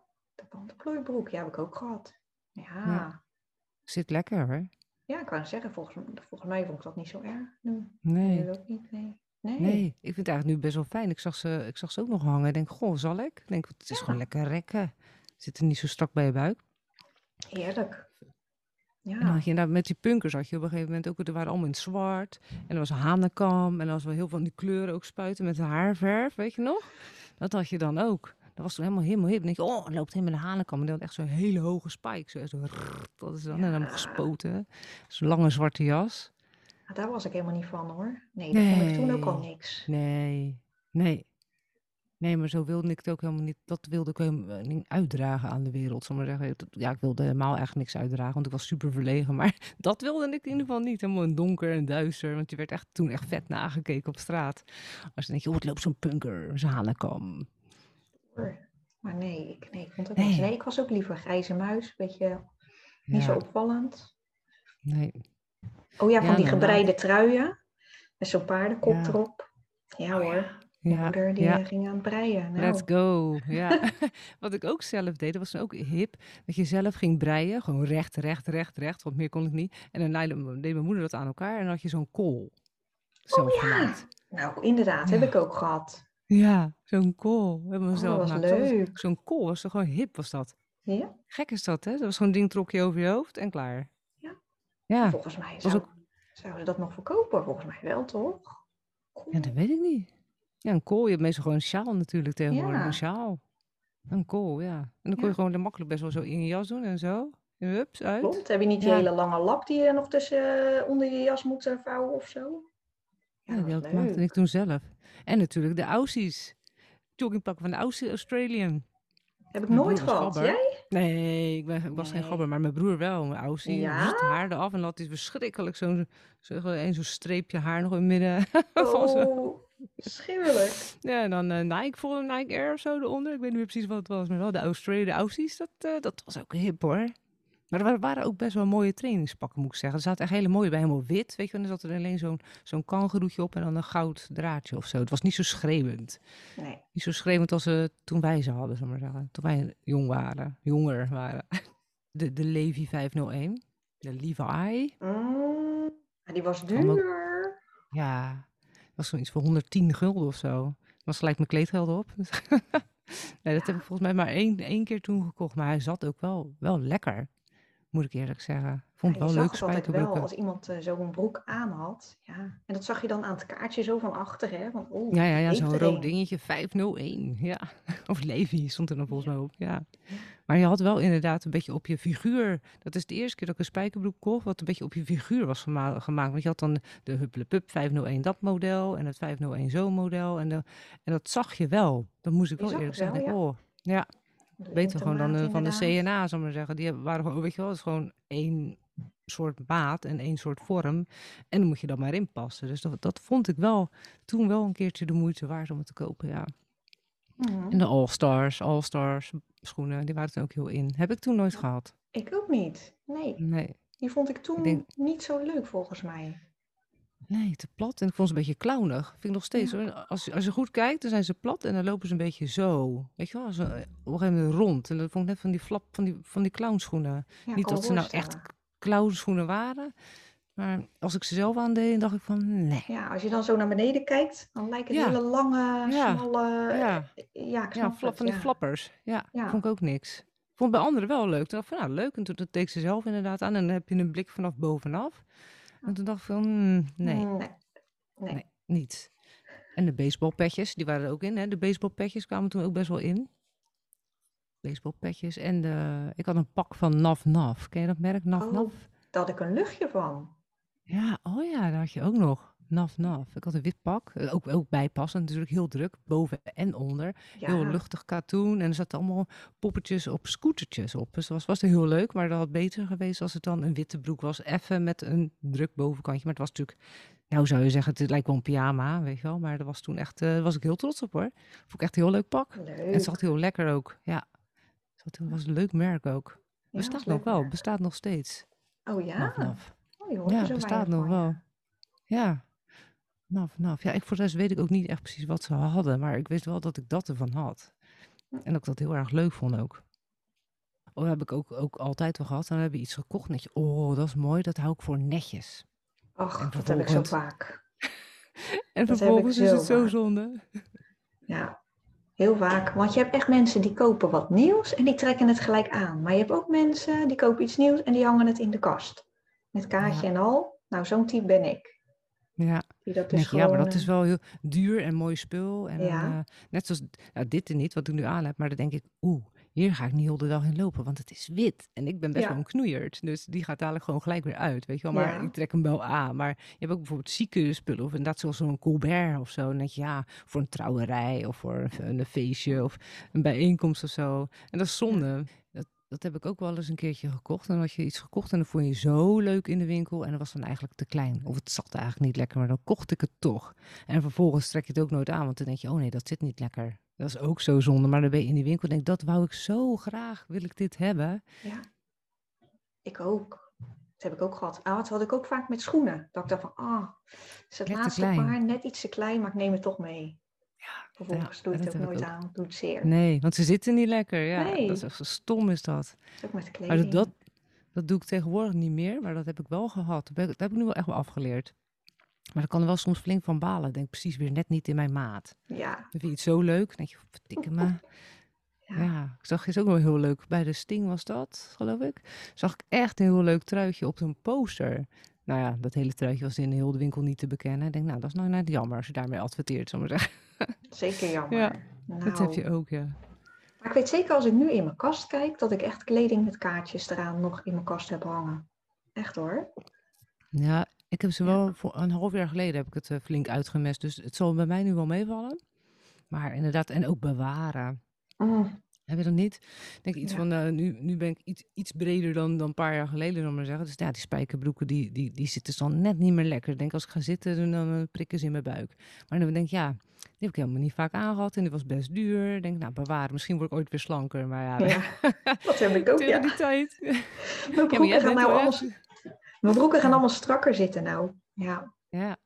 de bandplooibroek. Ja, heb ik ook gehad. Ja. Ja. Ja, Zit lekker hoor. ik kan zeggen, volgens, volgens mij vond ik dat niet zo erg. Nee. nu ook niet, nee. Nee. Nee, ik vind het eigenlijk nu best wel fijn. Ik zag ze, ik zag ze ook nog hangen. Ik denk, goh, zal ik? Ik denk, het is gewoon Ja. lekker rekken. Zit er niet zo strak bij je buik. Heerlijk. En dan Ja. had je inderdaad met die punkers had je op een gegeven moment ook, er waren allemaal in het zwart. En er was hanenkam. En er was wel heel veel van die kleuren ook spuiten met haarverf, weet je nog? Dat had je dan ook. Dat was toen helemaal helemaal hip. Denk je, oh, loopt helemaal de hanenkam. En die had echt zo'n hele hoge spike. Zo, zo dat is dan en dan Ja. gespoten. Zo'n lange zwarte jas. Daar was ik helemaal niet van hoor. Nee, dat vond ik toen ook al niks. Nee, nee. Nee, maar zo wilde ik het ook helemaal niet. Dat wilde ik helemaal niet uitdragen aan de wereld. Zal ik maar zeggen. Dat- Ja, ik wilde helemaal eigenlijk niks uitdragen, want ik was super verlegen. Maar dat wilde ik in ieder geval niet. Helemaal in donker en duister. Want je werd echt toen echt vet nagekeken op straat. Als je denkt, joh, het loopt zo'n punker, zo'n hanenkam. Maar nee, ik, nee, ik vond het Nee. niet. Nee, ik was ook liever grijze muis. Beetje niet zo opvallend. nee. Oh ja, van Ja, die nou, gebreide truien. Met zo'n paardenkop Ja. erop. Ja hoor, Ja, moeder die ja. eh, ging aan het breien. Nou, Let's go. Ja. Wat ik ook zelf deed, dat was ook hip. Dat je zelf ging breien. Gewoon recht, recht, recht, recht. Want meer kon ik niet. En dan deed mijn moeder dat aan elkaar. En dan had je zo'n kool. Zelf Oh ja. gemaakt. nou, inderdaad, heb ik ook gehad. Ja, zo'n kool. Hebben we Oh, zelf dat was gemaakt. Dat was- leuk. Zo'n kool was toch gewoon hip, was dat. Ja? Gek is dat, hè? Dat was gewoon een ding trok je over je hoofd en klaar. Ja. Ja, Volgens mij was zou, ook- zouden ze dat nog verkopen. Volgens mij wel, toch? ja, dat weet ik niet. Ja, een kool. Je hebt meestal gewoon een sjaal natuurlijk tegenwoordig. Ja. Een sjaal. Een kool, ja. En dan kon Ja. je gewoon makkelijk best wel zo in je jas doen en zo. En hups, uit. Klopt. Heb je niet die Ja. hele lange lap die je nog tussen eh, onder je jas moet eh, vouwen of zo? Ja, dat maakte ik toen zelf. En natuurlijk de Aussies. Joggingpakken van de Aussie Australian. Heb ik Mijn nooit gehad. Jij? Nee, ik, ben, ik was geen gabber, maar mijn broer wel. Mijn Aussie. Ja? Ja? haar eraf en had hij verschrikkelijk zo'n zo, zo'n streepje haar nog in het midden. zo. Oh, schuwelijk. Ja, en dan eh, Nike, voor Nike Air of zo eronder. Ik weet niet meer precies wat het was, maar wel de Australië, de Aussies, dat, eh, dat was ook hip hoor. Maar er wa- waren ook best wel mooie trainingspakken, moet ik zeggen. Er zaten echt hele mooie bij, helemaal wit. Weet je, en er zat er alleen zo'n zo'n kangeroetje op en dan een goud draadje of zo. Het was niet zo schreeuwend. Nee. Niet zo schreeuwend als ze toen wij ze hadden, we maar zeggen. Toen wij jong waren, jonger waren. De, de Levi 501, de Levi. Mm, die was duur. Ja, was zoiets voor 110 gulden of zo. Was gelijk mijn kleedgeld op. Nee, dat heb ik volgens mij maar één, één keer toen gekocht. Maar hij zat ook wel, wel lekker, moet ik eerlijk zeggen. Ik vond Ja, het wel leuk wel spijkerbroeken. als iemand eh, zo'n broek aan had. Ja. En dat zag je dan aan het kaartje zo van achter. Hè? Van, oeh, Ja, ja, ja zo'n rood dingetje, 501. Ja, of Levi stond er dan volgens mij op. Ja. Maar je had wel inderdaad een beetje op je figuur. Dat is de eerste keer dat ik een spijkerbroek kocht, wat een beetje op je figuur was gema- gemaakt. Want je had dan de Hupplepup 501 dat model en het 501 zo model. En, de, en dat zag je wel. Dat moest ik Je wel eerlijk wel, zeggen. ja. Oh, ja, beter gewoon dan eh, van de. CNA, ik maar zeggen. Die waren gewoon, weet je wel, het is gewoon één soort maat en één soort vorm. En dan moet je dan maar inpassen. Dus dat, dat vond ik wel toen wel een keertje de moeite waard om het te kopen, ja. Mhm. En de All-Stars, All-Stars schoenen, die waren er ook heel in. Heb ik toen nooit gehad. Ik ook niet. Nee, Nee, die vond ik toen denk- niet zo leuk volgens mij. Nee, te plat. En ik vond ze een beetje clownig. Vind ik nog steeds Ja. hoor. Als, als je goed kijkt, dan zijn ze plat en dan lopen ze een beetje zo. Weet je wel, zo, eh, op een gegeven moment rond. En dat vond ik net van die flap, van die, van die clownschoenen. Ja, Niet dat ze nou echt clownschoenen waren. Maar als ik ze zelf aandeed, dacht ik van nee. Ja, als je dan zo naar beneden kijkt, dan lijken het Ja. hele lange, Ja. smalle... Ja. Ja, ik Ja, snap flap, van die ja. flappers. Ja, Ja. vond ik ook niks. Ik vond bij anderen wel leuk. Toen dacht ik van, nou leuk. En toen dat deed ik ze zelf inderdaad aan. En dan heb je een blik vanaf bovenaf. En toen dacht ik van, hmm, nee, nee. Nee. Nee. niet. En de baseballpetjes, die waren er ook in. Hè? De baseballpetjes kwamen toen ook best wel in. Baseballpetjes. En de, ik had een pak van Naf Naf. Ken je dat merk, Naf Oh. Naf? Daar had ik een luchtje van. Ja, oh ja, daar had je ook nog. Naf Naf. Ik had een wit pak. eh, Ook, ook bijpassend, natuurlijk heel druk. Boven en onder. Ja, Heel luchtig katoen. En er zaten allemaal poppetjes op scootertjes op. Dus dat was, was heel leuk. Maar dat had beter geweest als het dan een witte broek was. Even met een druk bovenkantje. Maar het was natuurlijk, nou zou je zeggen, het lijkt wel een pyjama, weet je wel. Maar dat was toen echt, eh, was ik heel trots op hoor. Vond ik echt een heel leuk pak. En leuk. het zat heel lekker ook. Ja, het was een leuk merk ook. Ja, Bestaat nog wel, merk. bestaat nog steeds. Oh ja? Naf Naf. Oh, Ja, bestaat nog wel. Ja, Ja, ik voor de rest weet ik ook niet echt precies wat ze hadden, maar ik wist wel dat ik dat ervan had. En dat ik dat heel erg leuk vond ook. Oh, dat heb ik ook, ook altijd wel gehad. Dan heb je iets gekocht je, oh, dat is mooi, dat hou ik voor netjes. Ach, dat heb ik zo vaak. En Dat vervolgens is het zo zonde. Ja, heel vaak. Want je hebt echt mensen die kopen wat nieuws en die trekken het gelijk aan. Maar je hebt ook mensen die kopen iets nieuws en die hangen het in de kast. Met kaartje Ja. en al. Nou, zo'n type ben ik. Ja, Die dat dan dus ja, maar dat is eh, wel heel duur en mooi spul. En Ja. eh, net zoals, nou, dit er niet, wat ik nu aan heb, maar dan denk ik, oeh, hier ga ik niet heel de dag in lopen, want het is wit. En ik ben best Ja. wel een knoeierd. Dus die gaat dadelijk gewoon gelijk weer uit, weet je wel. Maar Ja. ik trek hem wel aan. Maar je hebt ook bijvoorbeeld zieke spullen. Of inderdaad zoals zo'n Colbert of zo. En dan denk je, ja, voor een trouwerij of voor een, een feestje of een bijeenkomst of zo. En dat is zonde. Dat, dat heb ik ook wel eens een keertje gekocht. En dan had je iets gekocht en dan vond je zo leuk in de winkel. En dat was dan eigenlijk te klein. Of het zat eigenlijk niet lekker, maar dan kocht ik het toch. En vervolgens trek je het ook nooit aan, want dan denk je, oh nee, dat zit niet lekker. Dat is ook zo zonde. Maar dan ben je in die winkel en denk, dat wou ik zo graag, wil ik dit hebben. Ja, ik ook. Dat heb ik ook gehad. Ah, dat had ik ook vaak met schoenen. Dat ik dacht van, ah, is het Net te laatste paar net iets te klein, maar ik neem het toch mee. Ja, Vervolgens ja, doe je dat het ook nooit ook. aan. Doe het zeer. Nee, want ze zitten niet lekker. Ja, Nee. dat is echt zo stom is dat. Ook met Maar kleding. dat, dat, dat doe ik tegenwoordig niet meer, maar dat heb ik wel gehad. Dat heb ik, nu wel echt wel afgeleerd. Maar dat kan er wel soms flink van balen. Ik denk precies weer net niet in mijn maat. Ja, Dan vind je het zo leuk. Dan denk je, verdikke me. ja. Ja, ik zag is ook wel heel leuk. Bij de Sting was dat, geloof ik. Zag ik echt een heel leuk truitje op zo'n poster. Nou ja, dat hele truitje was in heel de winkel niet te bekennen. Ik denk, nou, dat is nou net jammer als je daarmee adverteert, zal ik maar zeggen. zeker jammer. Ja, nou, Dat heb je ook, ja. Maar ik weet zeker als ik nu in mijn kast kijk, dat ik echt kleding met kaartjes eraan nog in mijn kast heb hangen. Echt hoor. Ja, ik heb ze Ja. wel voor een half jaar geleden heb ik het eh, flink uitgemest. Dus het zal bij mij nu wel meevallen. Maar inderdaad, en ook bewaren. Mm, Heb je dat niet? Ik denk iets Ja. van, eh, nu, nu ben ik iets, iets breder dan, dan een paar jaar geleden, dan maar zeggen. Dus ja, die spijkerbroeken, die, die, die zitten dan net niet meer lekker. Ik denk, als ik ga zitten, dan, dan eh, prikken ze in mijn buik. Maar dan denk ik, ja, die heb ik helemaal niet vaak aangehad. En die was best duur. Ik denk, nou, bewaren. Misschien word ik ooit weer slanker. Maar ja, ja, dat heb ik ook. Ja. die tijd. Mijn Ja, broeken jij gaan nou allemaal, mijn broeken gaan Ja. allemaal strakker zitten nou. Ja, Ja.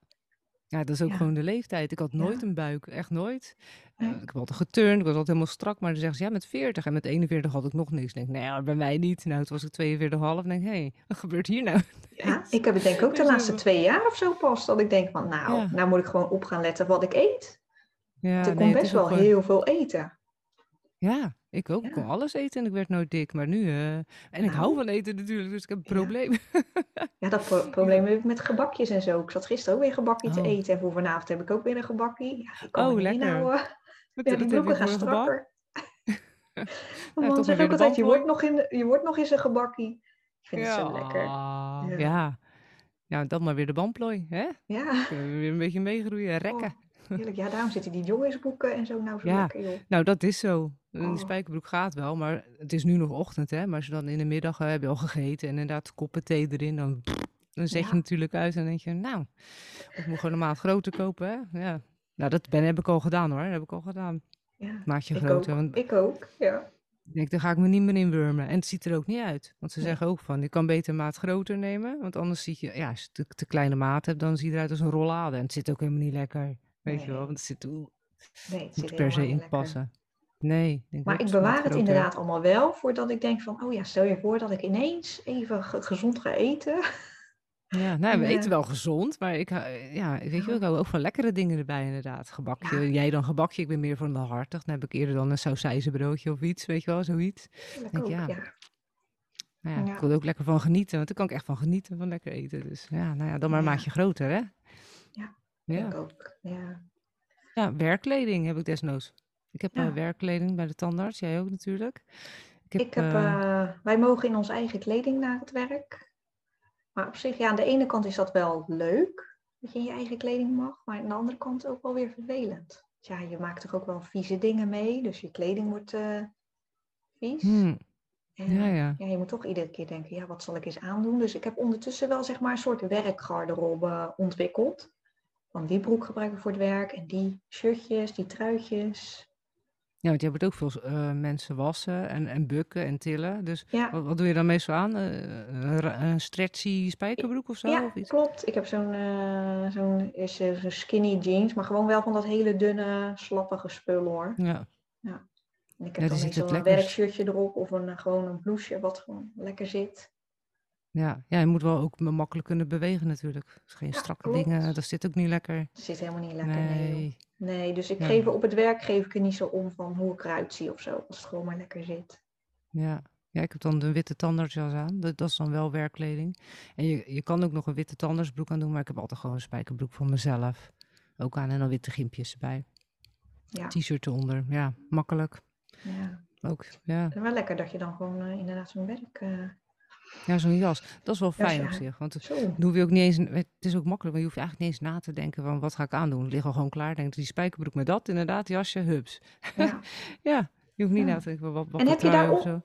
Ja, dat is ook Ja. gewoon de leeftijd. Ik had Ja. nooit een buik, echt nooit. Eh, Nee. ik heb altijd geturnd, ik was altijd helemaal strak. Maar dan zeggen ze, ja, met 40 en met 41 had ik nog niks. Ik denk, nee, ja, bij mij niet. Nou, toen was ik 42,5. denk, hé, hey, wat gebeurt hier nou? ja, ik heb het denk ik ook de laatste twee jaar of zo pas. Dat ik denk van, nou, Ja. nou moet ik gewoon op gaan letten wat ik eet. Ja, Want ik kon best wel gewoon- heel veel eten. Ja, ik ook. Ik kon alles eten en ik werd nooit dik. Maar nu, eh, en ik Nou. hou van eten natuurlijk, dus ik heb een Ja. probleem. Ja, dat pro- probleem heb ik met gebakjes en zo. Ik zat gisteren ook weer een gebakje te Oh. eten. En voor vanavond heb ik ook weer een gebakje. Ja, ik kan Oh, me lekker. inhouden. Wat, Ja, die broeken gaan strakker. Man zegt ook de altijd, je wordt, nog in, je wordt nog eens een gebakkie. Ik vind het zo lekker. Ja, Ja. ja. Ja, dan maar weer de bandplooi, hè? Ja, Kunnen we weer een beetje meegroeien, rekken. Heerlijk. Ja, daarom zitten die jongensboeken en zo nou zo Ja. lekker, joh. Nou, dat is zo. Een Oh. spijkerbroek gaat wel, maar het is nu nog ochtend, hè? Maar als je dan in de middag eh, heb je al gegeten en inderdaad koppen thee erin, dan, dan zet Ja. je natuurlijk uit en dan denk je, nou, ik moet gewoon een maat groter kopen, hè? Ja. Nou, dat ben, heb ik al gedaan hoor, dat heb ik al gedaan. Ja, Maatje ik groter, ook. want Ik ook, ja. ik denk, daar ga ik me niet meer in wurmen. En het ziet er ook niet uit. Want ze Nee. zeggen ook van, je kan beter een maat groter nemen, want anders zie je, ja, als je te, te kleine maat hebt, dan zie je eruit als een rollade. En het zit ook helemaal niet lekker, weet je wel, want het zit, oeh, Nee, het moet zit per se helemaal niet in lekker. passen. Nee. ik Maar ook ik bewaar het inderdaad allemaal wel voordat ik denk van, oh ja, stel je voor dat ik ineens even ge- gezond ga eten. Ja, nou, En, we eh, eten wel gezond, maar ik, hou- ja, weet je wel, ik hou ook van lekkere dingen erbij inderdaad. Gebakje, Ja. jij dan gebakje, ik ben meer van de hartig. Dan heb ik eerder dan een sausijzenbroodje of iets, weet je wel, zoiets. Denk, ook, ja. ja. Nou ja, Ja. ik wil er ook lekker van genieten, want daar kan ik echt van genieten, van lekker eten. Dus ja, nou ja, dan maar Ja. maatje groter, hè? Ja, Ja. Ik ook, ja. ja, werkkleding heb ik desnoods. Ik heb Ja. eh, werkkleding bij de tandarts, jij ook natuurlijk. Ik heb, Ik heb, eh, eh, wij mogen in onze eigen kleding naar het werk. Maar op zich, ja, aan de ene kant is dat wel leuk, dat je in je eigen kleding mag. Maar aan de andere kant ook wel weer vervelend. Ja, je maakt toch ook wel vieze dingen mee, dus je kleding wordt eh, vies. hmm, En, ja, ja. ja, je moet toch iedere keer denken, ja, wat zal ik eens aandoen? Dus ik heb ondertussen wel zeg maar een soort werkgarderobe ontwikkeld. Van die broek gebruik ik voor het werk en die shirtjes, die truitjes. Ja, want je hebt ook veel eh, mensen wassen en, en bukken en tillen. Dus Ja, wat, wat doe je dan meestal aan? Eh, een, stretchy spijkerbroek of zo? ja of iets? klopt. Ik heb zo'n eh, zo'n zo'n skinny jeans, maar gewoon wel van dat hele dunne, slappige spul hoor. Ja, En ik Ja, heb die dan meestal een werkshirtje erop of een, gewoon een blouseje wat gewoon lekker zit. Ja. ja, je moet wel ook ma- makkelijk kunnen bewegen natuurlijk. Dus geen Ja, strakke klopt. dingen, dat zit ook niet lekker. Het zit helemaal niet lekker, nee. Nee. Nee, dus ik geef op het werk geef ik er niet zo om van hoe ik eruit zie of zo. Als het gewoon maar lekker zit. Ja. ja, ik heb dan de witte tandartsjas aan. Dat, dat is dan wel werkkleding. En je, je kan ook nog een witte tandartsbroek aan doen, maar ik heb altijd gewoon een spijkerbroek voor mezelf. Ook aan en dan witte gimpjes erbij. Ja, T-shirt eronder, ja, makkelijk. ja. ook. Ja, En wel lekker dat je dan gewoon eh, inderdaad zo'n werk... eh, ja zo'n jas. Dat is wel fijn op zich. Want dan hoef je ook niet eens... Het is ook makkelijk, maar je hoeft eigenlijk niet eens na te denken van wat ga ik aandoen. Het ligt al gewoon klaar. Denk die spijkerbroek met dat, inderdaad, jasje, hups. Ja. Ja, je hoeft niet na te denken van wat, wat En heb je daarop- zo.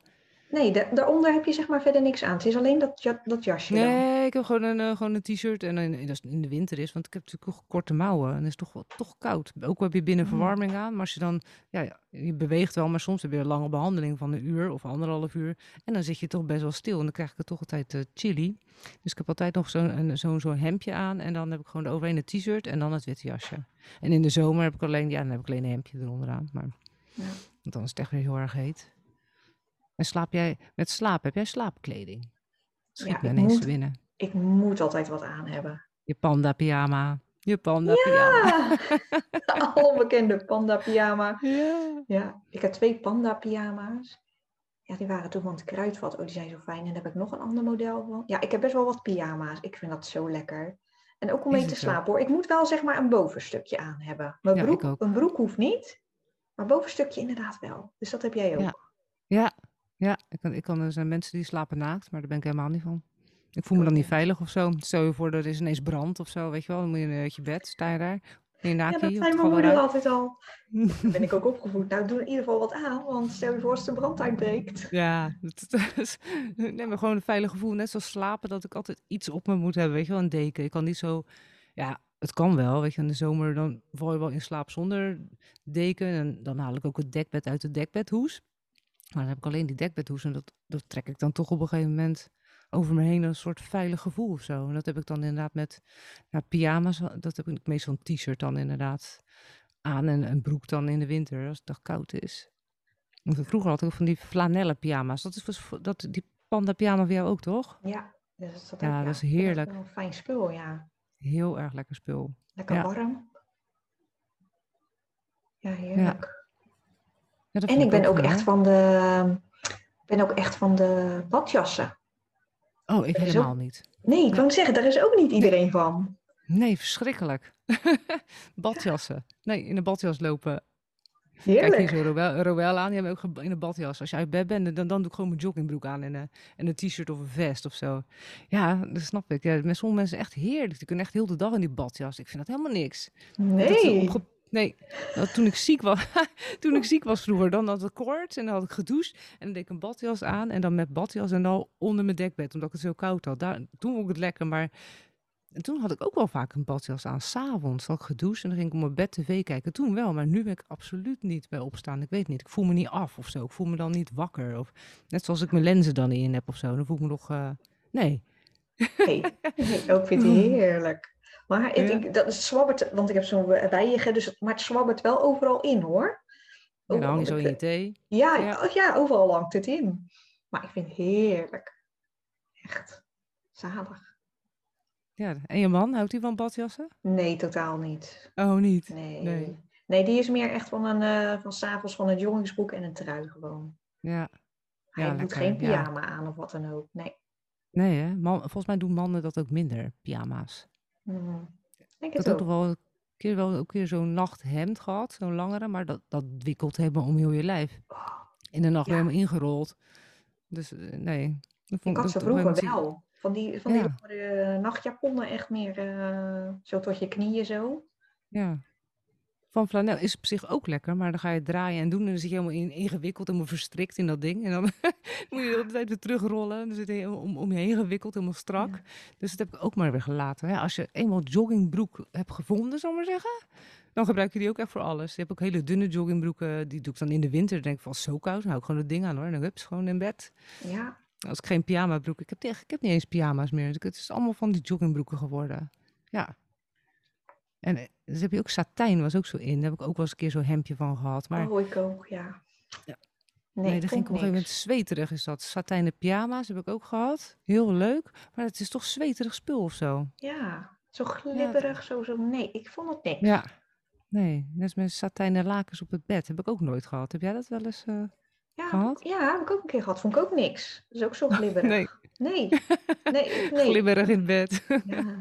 Nee, da- daaronder heb je zeg maar verder niks aan. Het is alleen dat, ja- dat jasje dan. Nee, ik heb gewoon een, eh, gewoon een t-shirt. En een, als het in de winter is, want ik heb natuurlijk korte mouwen. En het is toch, wel- toch koud. Ook al heb je binnen Mm. verwarming aan. Maar als je dan, ja, ja, je beweegt wel. Maar soms heb je een lange behandeling van een uur of anderhalf uur. En dan zit je toch best wel stil. En dan krijg ik het toch altijd eh, chilly. Dus ik heb altijd nog zo'n een- zo'n zo'n hemdje aan. En dan heb ik gewoon overheen een t-shirt en dan het witte jasje. En in de zomer heb ik alleen, ja, dan heb ik alleen een hemdje eronder aan. Maar, Ja. Want dan is het echt weer heel erg heet. En slaap jij, met slaap, heb jij slaapkleding? Schiet Ja, ik moet- te binnen. Ik moet altijd wat aan hebben. Je panda pyjama. Je panda pyjama. Ja, al bekende panda pyjama. Ja. Ja, ik heb twee panda pyjama's. Ja, die waren toen van het kruidvat. Oh, die zijn zo fijn. En daar heb ik nog een ander model van. Ja, ik heb best wel wat pyjama's. Ik vind dat zo lekker. En ook om mee te slapen hoor. Ik moet wel zeg maar een bovenstukje aan hebben. Mijn Ja, ik broek, ook. een broek hoeft niet. Maar bovenstukje inderdaad wel. Dus dat heb jij ook. Ja. Ja, ja ik kan, ik kan, er zijn mensen die slapen naakt, maar daar ben ik helemaal niet van. Ik voel me dan niet veilig of zo. Stel je voor, er is ineens brand of zo, weet je wel. Dan moet je uit je bed, sta je daar. In je Ja, dat zei de mijn moeder altijd al. Daar ben ik ook opgevoed. Nou, doe in ieder geval wat aan. Want stel je voor als de brand uitbreekt. Ja, dat, dat is, nee, maar gewoon een veilig gevoel. Net zoals slapen, dat ik altijd iets op me moet hebben, weet je wel. Een deken. Ik kan niet zo, ja, het kan wel, weet je. In de zomer dan val je wel in slaap zonder deken. En dan haal ik ook het dekbed uit de dekbedhoes. Maar dan heb ik alleen die dekbedhoes. En dat, dat trek ik dan toch op een gegeven moment over me heen een soort veilig gevoel of zo. En dat heb ik dan inderdaad met ja, pyjama's. Dat heb ik meestal een t-shirt dan inderdaad aan. En een broek dan in de winter als het dag koud is. Want vroeger had ik van die flanellen pyjama's. Dat is was- dat, die panda pyjama voor jou ook, toch? Ja, dus dat, Ja, ook, dat is heerlijk. een fijn spul, ja. Heel erg lekker spul. Lekker Ja. warm. Ja, heerlijk. Ja, En ik ben ook wel. echt van de, ben ook echt van de badjassen. Oh, ik helemaal niet. Nee, ik Ja. wou zeggen, daar is ook niet iedereen van. Nee, verschrikkelijk. Badjassen. Nee, in een badjas lopen. Kijk Heerlijk. hier zo Roel, aan. Die hebben ook in een badjas. Als je uit bed bent, dan, dan doe ik gewoon mijn joggingbroek aan en, een en een t-shirt of een vest of zo. Ja, dat snap ik. Ja, met sommige mensen echt heerlijk. Die kunnen echt heel de dag in die badjas. Ik vind dat helemaal niks. Nee. Nee, toen ik ziek was, toen ik ziek was vroeger, dan had ik koorts en dan had ik gedoucht en dan deed ik een badjas aan en dan met badjas en dan onder mijn dekbed, omdat ik het zo koud had. Daar, toen vond ik het lekker, maar en toen had ik ook wel vaak een badjas aan. S'avonds had ik gedoucht en dan ging ik op mijn bed tv kijken. Toen wel, maar nu ben ik absoluut niet bij opstaan. Ik weet niet, ik voel me niet af of zo. Ik voel me dan niet wakker. Of, net zoals ik mijn lenzen dan in heb of zo. Dan voel ik me nog, eh, nee. Nee, nee, ook vind ik heerlijk. Maar ik, dat is zwabbert, want ik heb zo'n wijige, dus, maar het zwabbert wel overal in hoor. En Ook dan hang je al- zo in je thee. Ja, Ja. ja. overal hangt het in. Maar ik vind het heerlijk. Echt zalig. Ja, en je man, houdt hij van badjassen? Nee, totaal niet. Oh, niet? Nee. Nee. Nee, die is meer echt van een eh van s'avonds van een jongensbroek en een trui gewoon. Ja. Hij Ja, doet lekker, geen ja. pyjama aan of wat dan ook. Nee. Nee, hè? Man, volgens mij doen mannen dat ook minder, pyjama's. Hmm. Ik had ook nog wel een keer, wel, ook een keer zo'n nachthemd gehad, zo'n langere, maar dat, dat wikkelt helemaal om heel je lijf. Oh, In de nacht Ja. helemaal ingerold. Dus eh, nee. Dat Ik vond, had ze vroeger wel. Van die, van die Ja. nachtjaponnen echt meer eh, zo tot je knieën zo. Ja. Van flanel is op zich ook lekker, maar dan ga je het draaien en doen en dan zit je helemaal in, ingewikkeld, helemaal verstrikt in dat ding. En dan moet je de hele tijd weer terugrollen. En dan zit je helemaal om, om je heen gewikkeld, helemaal strak. Ja. Dus dat heb ik ook maar weer gelaten. Als je eenmaal joggingbroek hebt gevonden, zal ik maar zeggen, dan gebruik je die ook echt voor alles. Je hebt ook hele dunne joggingbroeken, die doe ik dan in de winter. Dan denk ik van, zo koud, dan hou ik gewoon het ding aan hoor. En dan hups, gewoon in bed. Ja, Als ik geen pyjama broek, ik heb, ik heb niet eens pyjama's meer. Dus het is allemaal van die joggingbroeken geworden. Ja. En eh, dus heb je ook satijn, was ook zo in. Daar heb ik ook wel eens een keer zo'n hemdje van gehad. Maar oh ik ook, ja. Ja. Nee, nee, ik ging ik op een vond gegeven moment niks. zweterig is dat. Satijnen pyjama's heb ik ook gehad. Heel leuk. Maar het is toch zweterig spul of zo. Ja, zo glibberig, zo, zo. Nee, ik vond het niks. Ja. Nee, net als met satijnen lakens op het bed. Heb ik ook nooit gehad. Heb jij dat wel eens eh, Ja, gehad? ja, heb ik ook een keer gehad. Vond ik ook niks. Dat is ook zo glibberig. Nee, Nee, nee, nee. glibberig in bed. Ja.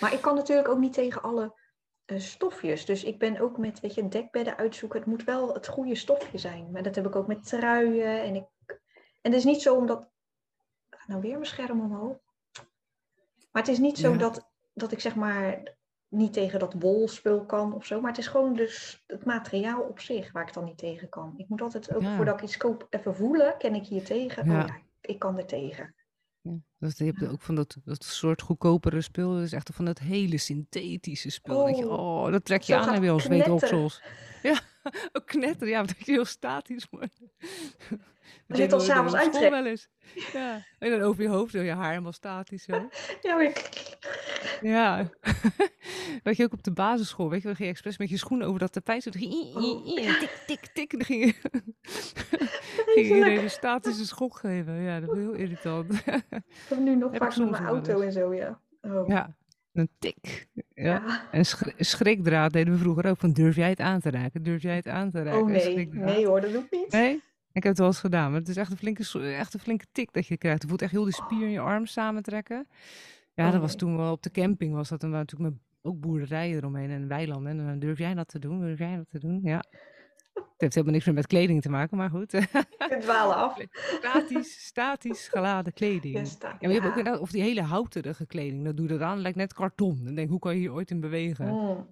Maar ik kan natuurlijk ook niet tegen alle stofjes. Dus ik ben ook met, weet je, dekbedden uitzoeken. Het moet wel het goede stofje zijn. Maar dat heb ik ook met truien. En, ik, en het is niet zo omdat... Nou, weer mijn scherm omhoog. Maar het is niet zo Ja. dat, dat ik zeg maar niet tegen dat wolspul kan of zo. Maar het is gewoon dus het materiaal op zich waar ik dan niet tegen kan. Ik moet altijd ook Ja. voordat ik iets koop even voelen. Ken ik hier tegen? Ja. Oh ja, ik kan er tegen. Ja, dat, je hebt ook van dat, dat soort goedkopere spul. Dat is echt van dat hele synthetische spul. Dat je, Oh, oh, dat trek je aan en gaat heb je al knetteren. zweetoksels. Ja, ook knetteren. Ja, dat je heel statisch wordt. Je deed mijn s'avonds uittrekt. wel eens. Ja, en dan over je hoofd, zo je haar helemaal statisch zo. Ja, maar ik... Ja. Weet je, ook op de basisschool, weet je, dan ging je expres met je schoenen over dat tapijt. Zo, Oh. tik, tik, tik. En dan ging je, ging je iedereen een statische schok geven. Ja, dat was heel irritant. Ik heb nu nog vaak met mijn auto en zo, ja. Oh. Ja, een tik. Ja. Ja. En schri- schrikdraad deden we vroeger ook. Van durf jij het aan te raken? Durf jij het aan te raken? Oh nee, nee hoor, dat doe ik niet. Nee? Ik heb het wel eens gedaan, maar het is echt een flinke, echt een flinke tik dat je krijgt. Je voelt echt heel die spier in je arm samentrekken. Ja, Oh, dat was nee. toen wel op de camping, was dat. En we natuurlijk met ook boerderijen eromheen en weilanden. En dan durf jij dat te doen? Durf jij dat te doen? Ja. Het heeft helemaal niks meer met kleding te maken, maar goed. Ik dwalen af. statisch, statisch geladen kleding. Ja, Ja, sta- maar je hebt ook of die hele houterige kleding, dat doe je eraan, lijkt net karton. Dan denk ik, hoe kan je hier ooit in bewegen? Mm,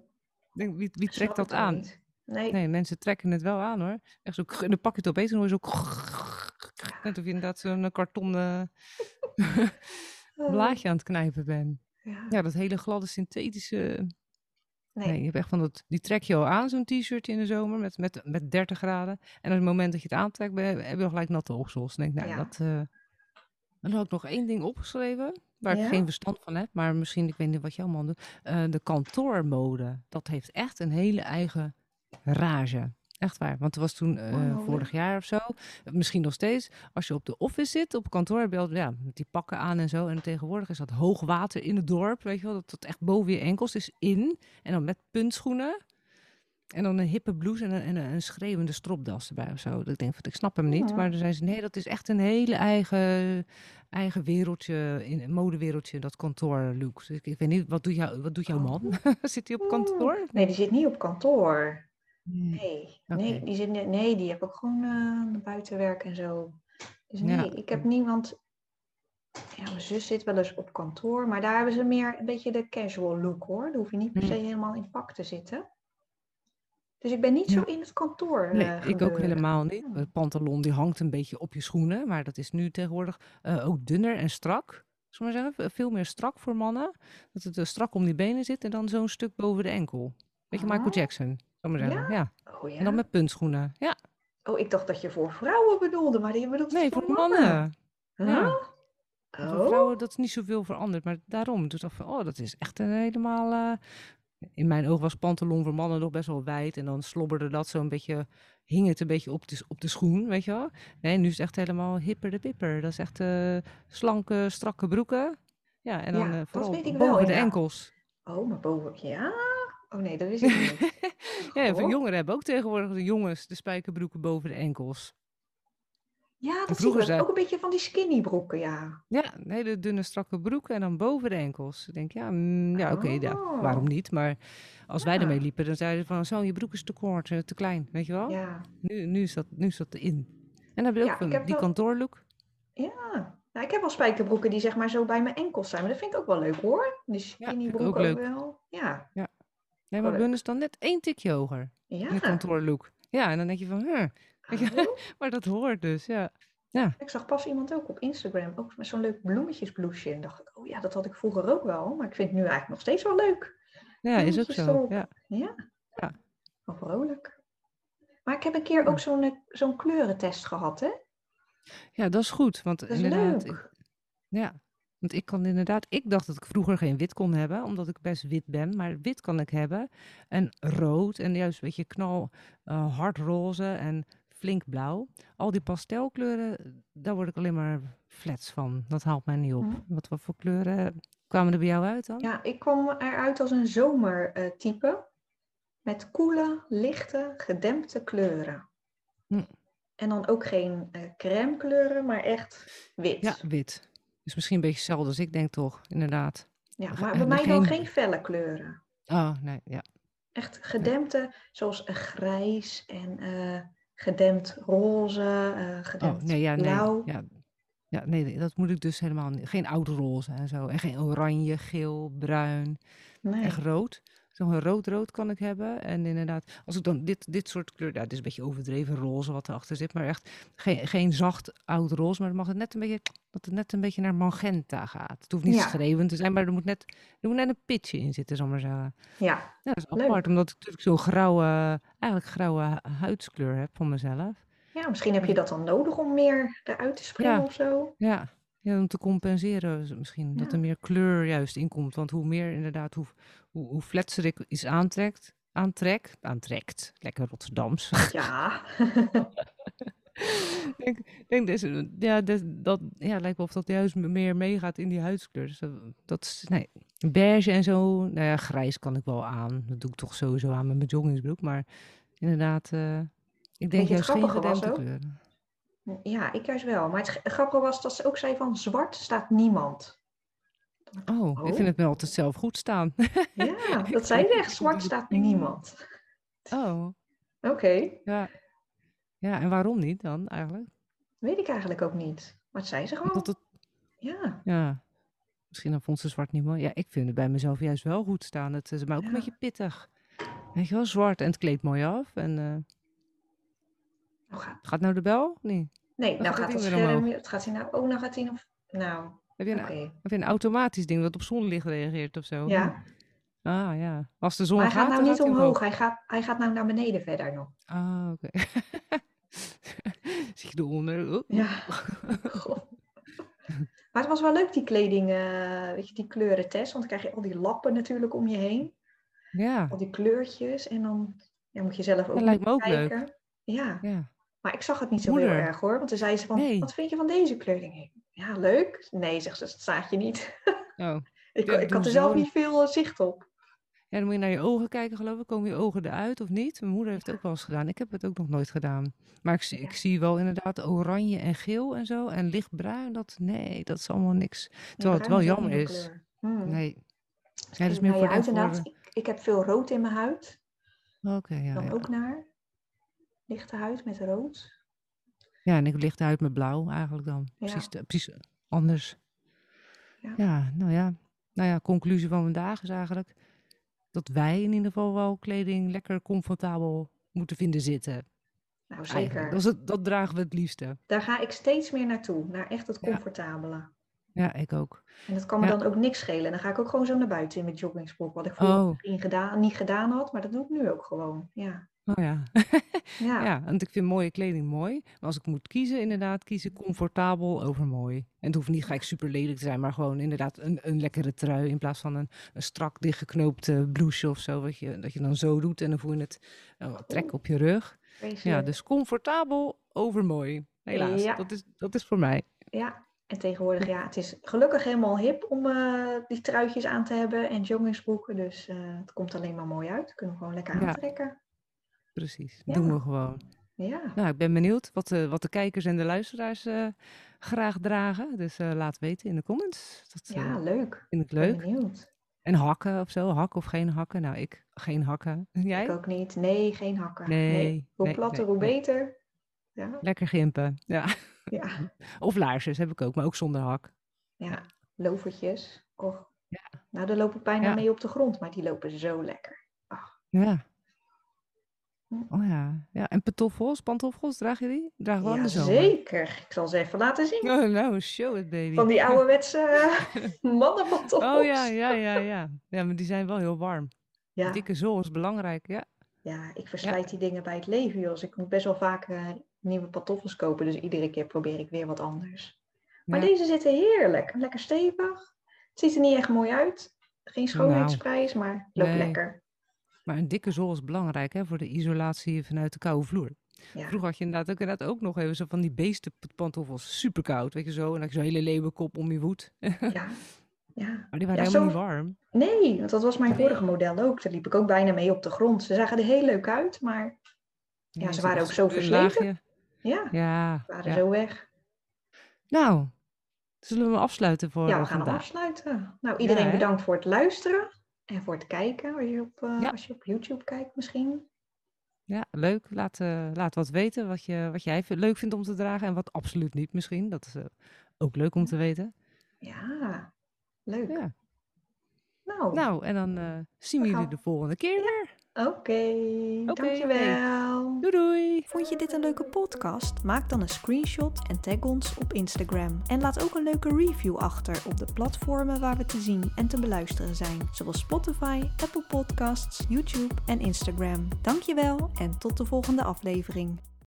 Denk, wie, wie trekt dat aan? niet. Nee, Nee, mensen trekken het wel aan hoor. Echt zo, en dan pak je het opeens en dan hoor je zo... Net of je inderdaad zo'n kartonnen Oh, blaadje aan het knijpen bent. ja. Ja, dat hele gladde synthetische... Nee. Nee, je hebt echt van dat... Die trek je al aan, zo'n t-shirt in de zomer met, met, met 30 graden. En op het moment dat je het aantrekt, ben- heb je al gelijk natte oksels. Dan denk ik, nou, Ja. dat... eh, Dan had ik nog één ding opgeschreven, waar Ja? ik geen verstand van heb. Maar misschien, ik weet niet wat jouw man doet. Eh, de kantoormode, dat heeft echt een hele eigen rage. Echt waar. Want er was toen eh, Oh, vorig jaar of zo, misschien nog steeds, als je op de office zit, op kantoor, heb je al, ja, met die pakken aan en zo. En tegenwoordig is dat hoog water in het dorp, weet je wel, dat dat echt boven je enkels is in. En dan met puntschoenen. En dan een hippe blouse en een, en een, schreeuwende stropdas erbij of zo. Dat ik denk van, ik snap hem niet. Ja. Maar dan zijn ze, nee, dat is echt een hele eigen, eigen wereldje, in een modewereldje, dat kantoorlook. Dus ik, ik weet niet, wat doet, jou, wat doet jouw man? Zit hij op kantoor? Nee, die zit niet op kantoor. Nee. Nee, nee, die, zit, nee die heb ook gewoon eh buitenwerk en zo. Dus Ja. nee, ik heb niemand... Ja, mijn zus zit wel eens op kantoor, maar daar hebben ze meer een beetje de casual look hoor. Dan hoef je niet per se helemaal in pak te zitten. Dus ik ben niet zo in het kantoor. Nee, eh, ik ook helemaal niet. De pantalon die hangt een beetje op je schoenen, maar dat is nu tegenwoordig eh, ook dunner en strak. Zullen we maar zeggen, veel meer strak voor mannen. Dat het strak om die benen zit en dan zo'n stuk boven de enkel. Beetje Michael Oh. Jackson, maar zeggen. Ja. Oh ja? En dan met puntschoenen. Ja, Oh, ik dacht dat je voor vrouwen bedoelde, maar je bedoelt nee, voor mannen. Huh? Ja. Voor Oh, vrouwen dat is niet zoveel veranderd, maar daarom. Dus dacht van, oh, dat is echt een helemaal... eh, in mijn oog was pantalon voor mannen nog best wel wijd. En dan slobberde dat zo een beetje, hing het een beetje op de, op de schoen, weet je wel. Nee, nu is het echt helemaal hipper de pipper. Dat is echt eh, slanke, strakke broeken. Ja, en dan Ja, eh, dat vooral wel, boven de enkels. oh, maar boven... Ja? Oh nee, dat wist ik niet. Ja, voor jongeren hebben ook tegenwoordig de jongens de spijkerbroeken boven de enkels. Ja, dat zie ik Ook een beetje van die skinny broeken, ja. Ja, hele dunne, strakke broeken en dan boven de enkels. Ik denk, ja, mm, ja oké, ja, Oh. waarom niet? Maar als wij ermee Ja. liepen, dan zeiden ze van, zo, je broek is te kort, eh, te klein, weet je wel? Ja, Nu, nu, is dat, nu is dat in. En dan heb je ook Ja, die wel- kantoorlook. ja. Nou, ik heb wel spijkerbroeken die zeg maar zo bij mijn enkels zijn. Maar dat vind ik ook wel leuk hoor. Die skinny ook broeken ook, leuk. wel. Ja. Nee, maar is dan net één tikje hoger in de Ja. kantoorlook. Ja, en dan denk je van, huh, Oh. maar dat hoort dus, ja. Ik zag pas iemand ook op Instagram, ook met zo'n leuk bloemetjesbloesje. En dacht ik, oh ja, dat had ik vroeger ook wel. Maar ik vind het nu eigenlijk nog steeds wel leuk. Ja, is ook zo. Ja. Ja. Ja. Wel vrolijk. Maar ik heb een keer ook zo'n eh, zo'n kleurentest gehad, hè? ja, dat is goed. Want Dat is inderdaad, leuk. ik- ja, want ik kan inderdaad, ik dacht dat ik vroeger geen wit kon hebben, omdat ik best wit ben. Maar wit kan ik hebben. En rood en juist een beetje knal, eh hardroze en flink blauw. Al die pastelkleuren, daar word ik alleen maar flats van. Dat haalt mij niet op. Mhm. Wat, wat voor kleuren kwamen er bij jou uit dan? Ja, ik kwam eruit als een zomertype. met koele, lichte, gedempte kleuren. Hm. En dan ook geen eh crème kleuren, maar echt wit. Ja, wit. Dus misschien een beetje hetzelfde als ik denk toch, inderdaad. Ja, maar en bij mij geen- dan geen felle kleuren. Oh, nee, ja. Echt gedempte, zoals een grijs en eh, gedempt roze, eh Oh, gedempt nee, ja, nee. blauw. Ja, ja, nee, dat moet ik dus helemaal niet. Geen oud roze en zo. En geen oranje, geel, bruin. Echt Nee, rood. Zo'n rood-rood kan ik hebben. En inderdaad, als ik dan dit, dit soort kleur... Ja, het is een beetje overdreven roze wat erachter zit. Maar echt geen, geen zacht oud roze. Maar dan mag het net een beetje, dat het net een beetje naar magenta gaat. Het hoeft niet ja, schreeuwend te zijn, maar er moet net, er moet net een pitje in zitten, zal maar zeggen. ja, Ja, dat is apart, leuk. omdat ik natuurlijk zo'n grauwe, eigenlijk grauwe hu- huidskleur heb van mezelf. Ja, misschien heb je Dus dat dan nodig om meer eruit te springen ja, of zo. ja, ja, om te compenseren z- misschien. Dat er meer kleur juist in komt. Want hoe meer inderdaad, hoe, hoe, hoe fletser ik iets aantrekt, aantrek, aantrekt, lekker Rotterdams. ja. Ik denk, dus, ja, dat, dat ja, lijkt wel of dat juist meer meegaat in die huidskleur. Dus dat, dat is, nee, beige en zo, nou ja, grijs kan ik wel aan. Dat doe ik toch sowieso aan met mijn joggingsbroek. Maar inderdaad, eh, ik denk juist geen gedempte kleuren. ja, ik juist wel. Maar het grappige was dat ze ook zei van zwart staat niemand. Dacht ik, Oh, ik vind oh, het me altijd zelf goed staan. ja, dat zei ze echt. Zwart staat niemand. Oh, Oké, ja. Ja, en waarom niet dan eigenlijk? weet ik eigenlijk ook niet. Maar het zei ze gewoon. het, Ja, ja, misschien dan vond ze zwart niet mooi. Ja, ik vind het bij mezelf juist wel goed staan. Het is maar ook een beetje pittig. Weet je wel, zwart en het kleedt mooi af. En eh, Nou gaat, gaat nou de bel? Nee. nee, nou gaat dat dat weer scherm. Het gaat hij nou. Oh, nou gaat hij nog. Nou, Heb je een, oké. heb je een automatisch ding dat op zonlicht reageert of zo? Ja, Ah ja. Als de maar zon hij gaat gaat, nou niet omhoog. omhoog. Hij gaat, hij gaat nou naar beneden verder nog. Ah, oké. Zie je eronder? Ja. Maar het was wel leuk, die kleding, eh, weet je, die kleurentest. Want dan krijg je al die lappen natuurlijk om je heen. Ja, Al die kleurtjes. En dan ja, moet je zelf ook dat lijkt me ook leuk. kijken. Ja, Ja. maar ik zag het niet zo heel erg hoor. Want toen zei ze van, Nee. wat vind je van deze kleding? Ja, leuk. Nee, zegt ze, dat staat je niet. Oh. Ik, Ja, ik had er zelf zo. niet veel eh, zicht op. Ja, dan moet je naar je ogen kijken, geloof ik. Komen je ogen eruit of niet? Mijn moeder heeft het ook wel eens gedaan. Ik heb het ook nog nooit gedaan. Maar ik, zie- ik Ja, zie wel inderdaad oranje en geel en zo. En lichtbruin, dat, nee, dat is allemaal niks. ja Terwijl het wel jammer is. Hmm. Nee. Dus Ja, kijk meer voor voor inderdaad. de... Ik, ik heb veel rood in mijn huid. Oké, ja, Dan ja. ook naar. Lichte huid met rood. Ja, en ik licht uit met blauw eigenlijk dan. Precies, Ja, de- precies anders. ja. Ja, nou ja. Nou ja, conclusie van vandaag is eigenlijk dat wij in ieder geval wel kleding lekker comfortabel moeten vinden zitten. Nou. Dat, zeker. het, dat dragen we het liefste. Daar ga ik steeds meer naartoe. Naar echt het comfortabele. ja, ik ook. En dat kan me Ja. dan ook niks schelen. Dan ga ik ook gewoon zo naar buiten in mijn joggingsbroek. Wat ik vroeger Oh, gedaan, niet gedaan had. Maar dat doe ik nu ook gewoon. Ja. Oh ja. Ja. Ja, want ik vind mooie kleding mooi. Maar als ik moet kiezen, inderdaad, kies ik comfortabel over mooi. En het hoeft niet gelijk super lelijk te zijn, maar gewoon inderdaad een, een lekkere trui in plaats van een, een strak dichtgeknoopt eh, blouseje of zo. Wat je, dat je dan zo doet en dan voel je het eh, wat trek op je rug. Ja, dus comfortabel over mooi. Helaas, Ja. dat is, dat is voor mij. Ja. En tegenwoordig, ja, het is gelukkig helemaal hip om eh, die truitjes aan te hebben en joggingsbroeken. Dus eh, het komt alleen maar mooi uit. Kunnen we gewoon lekker Ja, precies. Doen we gewoon. Ja. Nou, ik ben benieuwd wat de, wat de kijkers en de luisteraars eh, graag dragen. Dus eh, laat weten in de comments. Dat eh, Ja, leuk. vind ik Ik ben leuk. benieuwd. En hakken of zo, hakken of geen hakken? Nou, ik geen hakken. Ik Jij? ook niet. Nee, geen hakken. Nee. Nee, Hoe nee, platter, nee, hoe beter. Ja. Lekker gimpen. Ja. Ja. Of laarsjes heb ik ook, maar ook zonder hak. Ja. Lovertjes. Och. Ja, Nou, daar loop ik bijna mee op de grond, maar die lopen zo lekker. Ach. ja. Oh ja. Ja, en pantoffels, pantoffels, draag je die? Draag de zomer. Jazeker. Ik zal ze even laten zien. Oh, nou, show it, Van baby. die ouderwetse Oh mannenpantoffels. ja, ja, ja, ja. Ja, maar die zijn wel heel warm. Ja, Dikke zool is belangrijk, ja. ja, ik Ja, verslijt die dingen bij het leven, joh. Dus ik moet best wel vaak eh, nieuwe pantoffels kopen. Dus iedere keer probeer ik weer wat anders. Maar ja. deze zitten heerlijk. Lekker stevig. Het ziet er niet echt mooi uit. Geen Nou, schoonheidsprijs, maar loopt nee. lekker. Maar een dikke zool is belangrijk hè, voor de isolatie vanuit de koude vloer. Ja, Vroeger had je inderdaad ook, inderdaad ook nog even zo van die beestenpantoffels, super koud, weet je zo. En dan had je zo'n hele leeuwenkop om je voet. ja, ja. Maar die waren Ja, helemaal zo, niet warm. nee, want dat was mijn vorige model ook. Daar liep ik ook bijna mee op de grond. Ze zagen er heel leuk uit, maar ja, ze waren ook zo versleten. Ja, Ja, ze waren ja. zo weg. Nou, zullen we afsluiten voor Ja, eh, we gaan hem vandaag? afsluiten. Nou, iedereen bedankt voor het luisteren. En voor het kijken, als je op, eh, Ja. als je op YouTube kijkt misschien. Ja, leuk. Laat, eh, laat wat weten wat, je, wat jij leuk vindt om te dragen en wat absoluut niet misschien. Dat is eh, ook leuk om te weten. Ja, leuk. Ja. Nou, Nou, en dan zien we jullie de volgende keer weer. Oké. Dankjewel. Doei doei! Vond je dit een leuke podcast? Maak dan een screenshot en tag ons op Instagram. En laat ook een leuke review achter op de platformen waar we te zien en te beluisteren zijn, zoals Spotify, Apple Podcasts, YouTube en Instagram. Dankjewel en tot de volgende aflevering.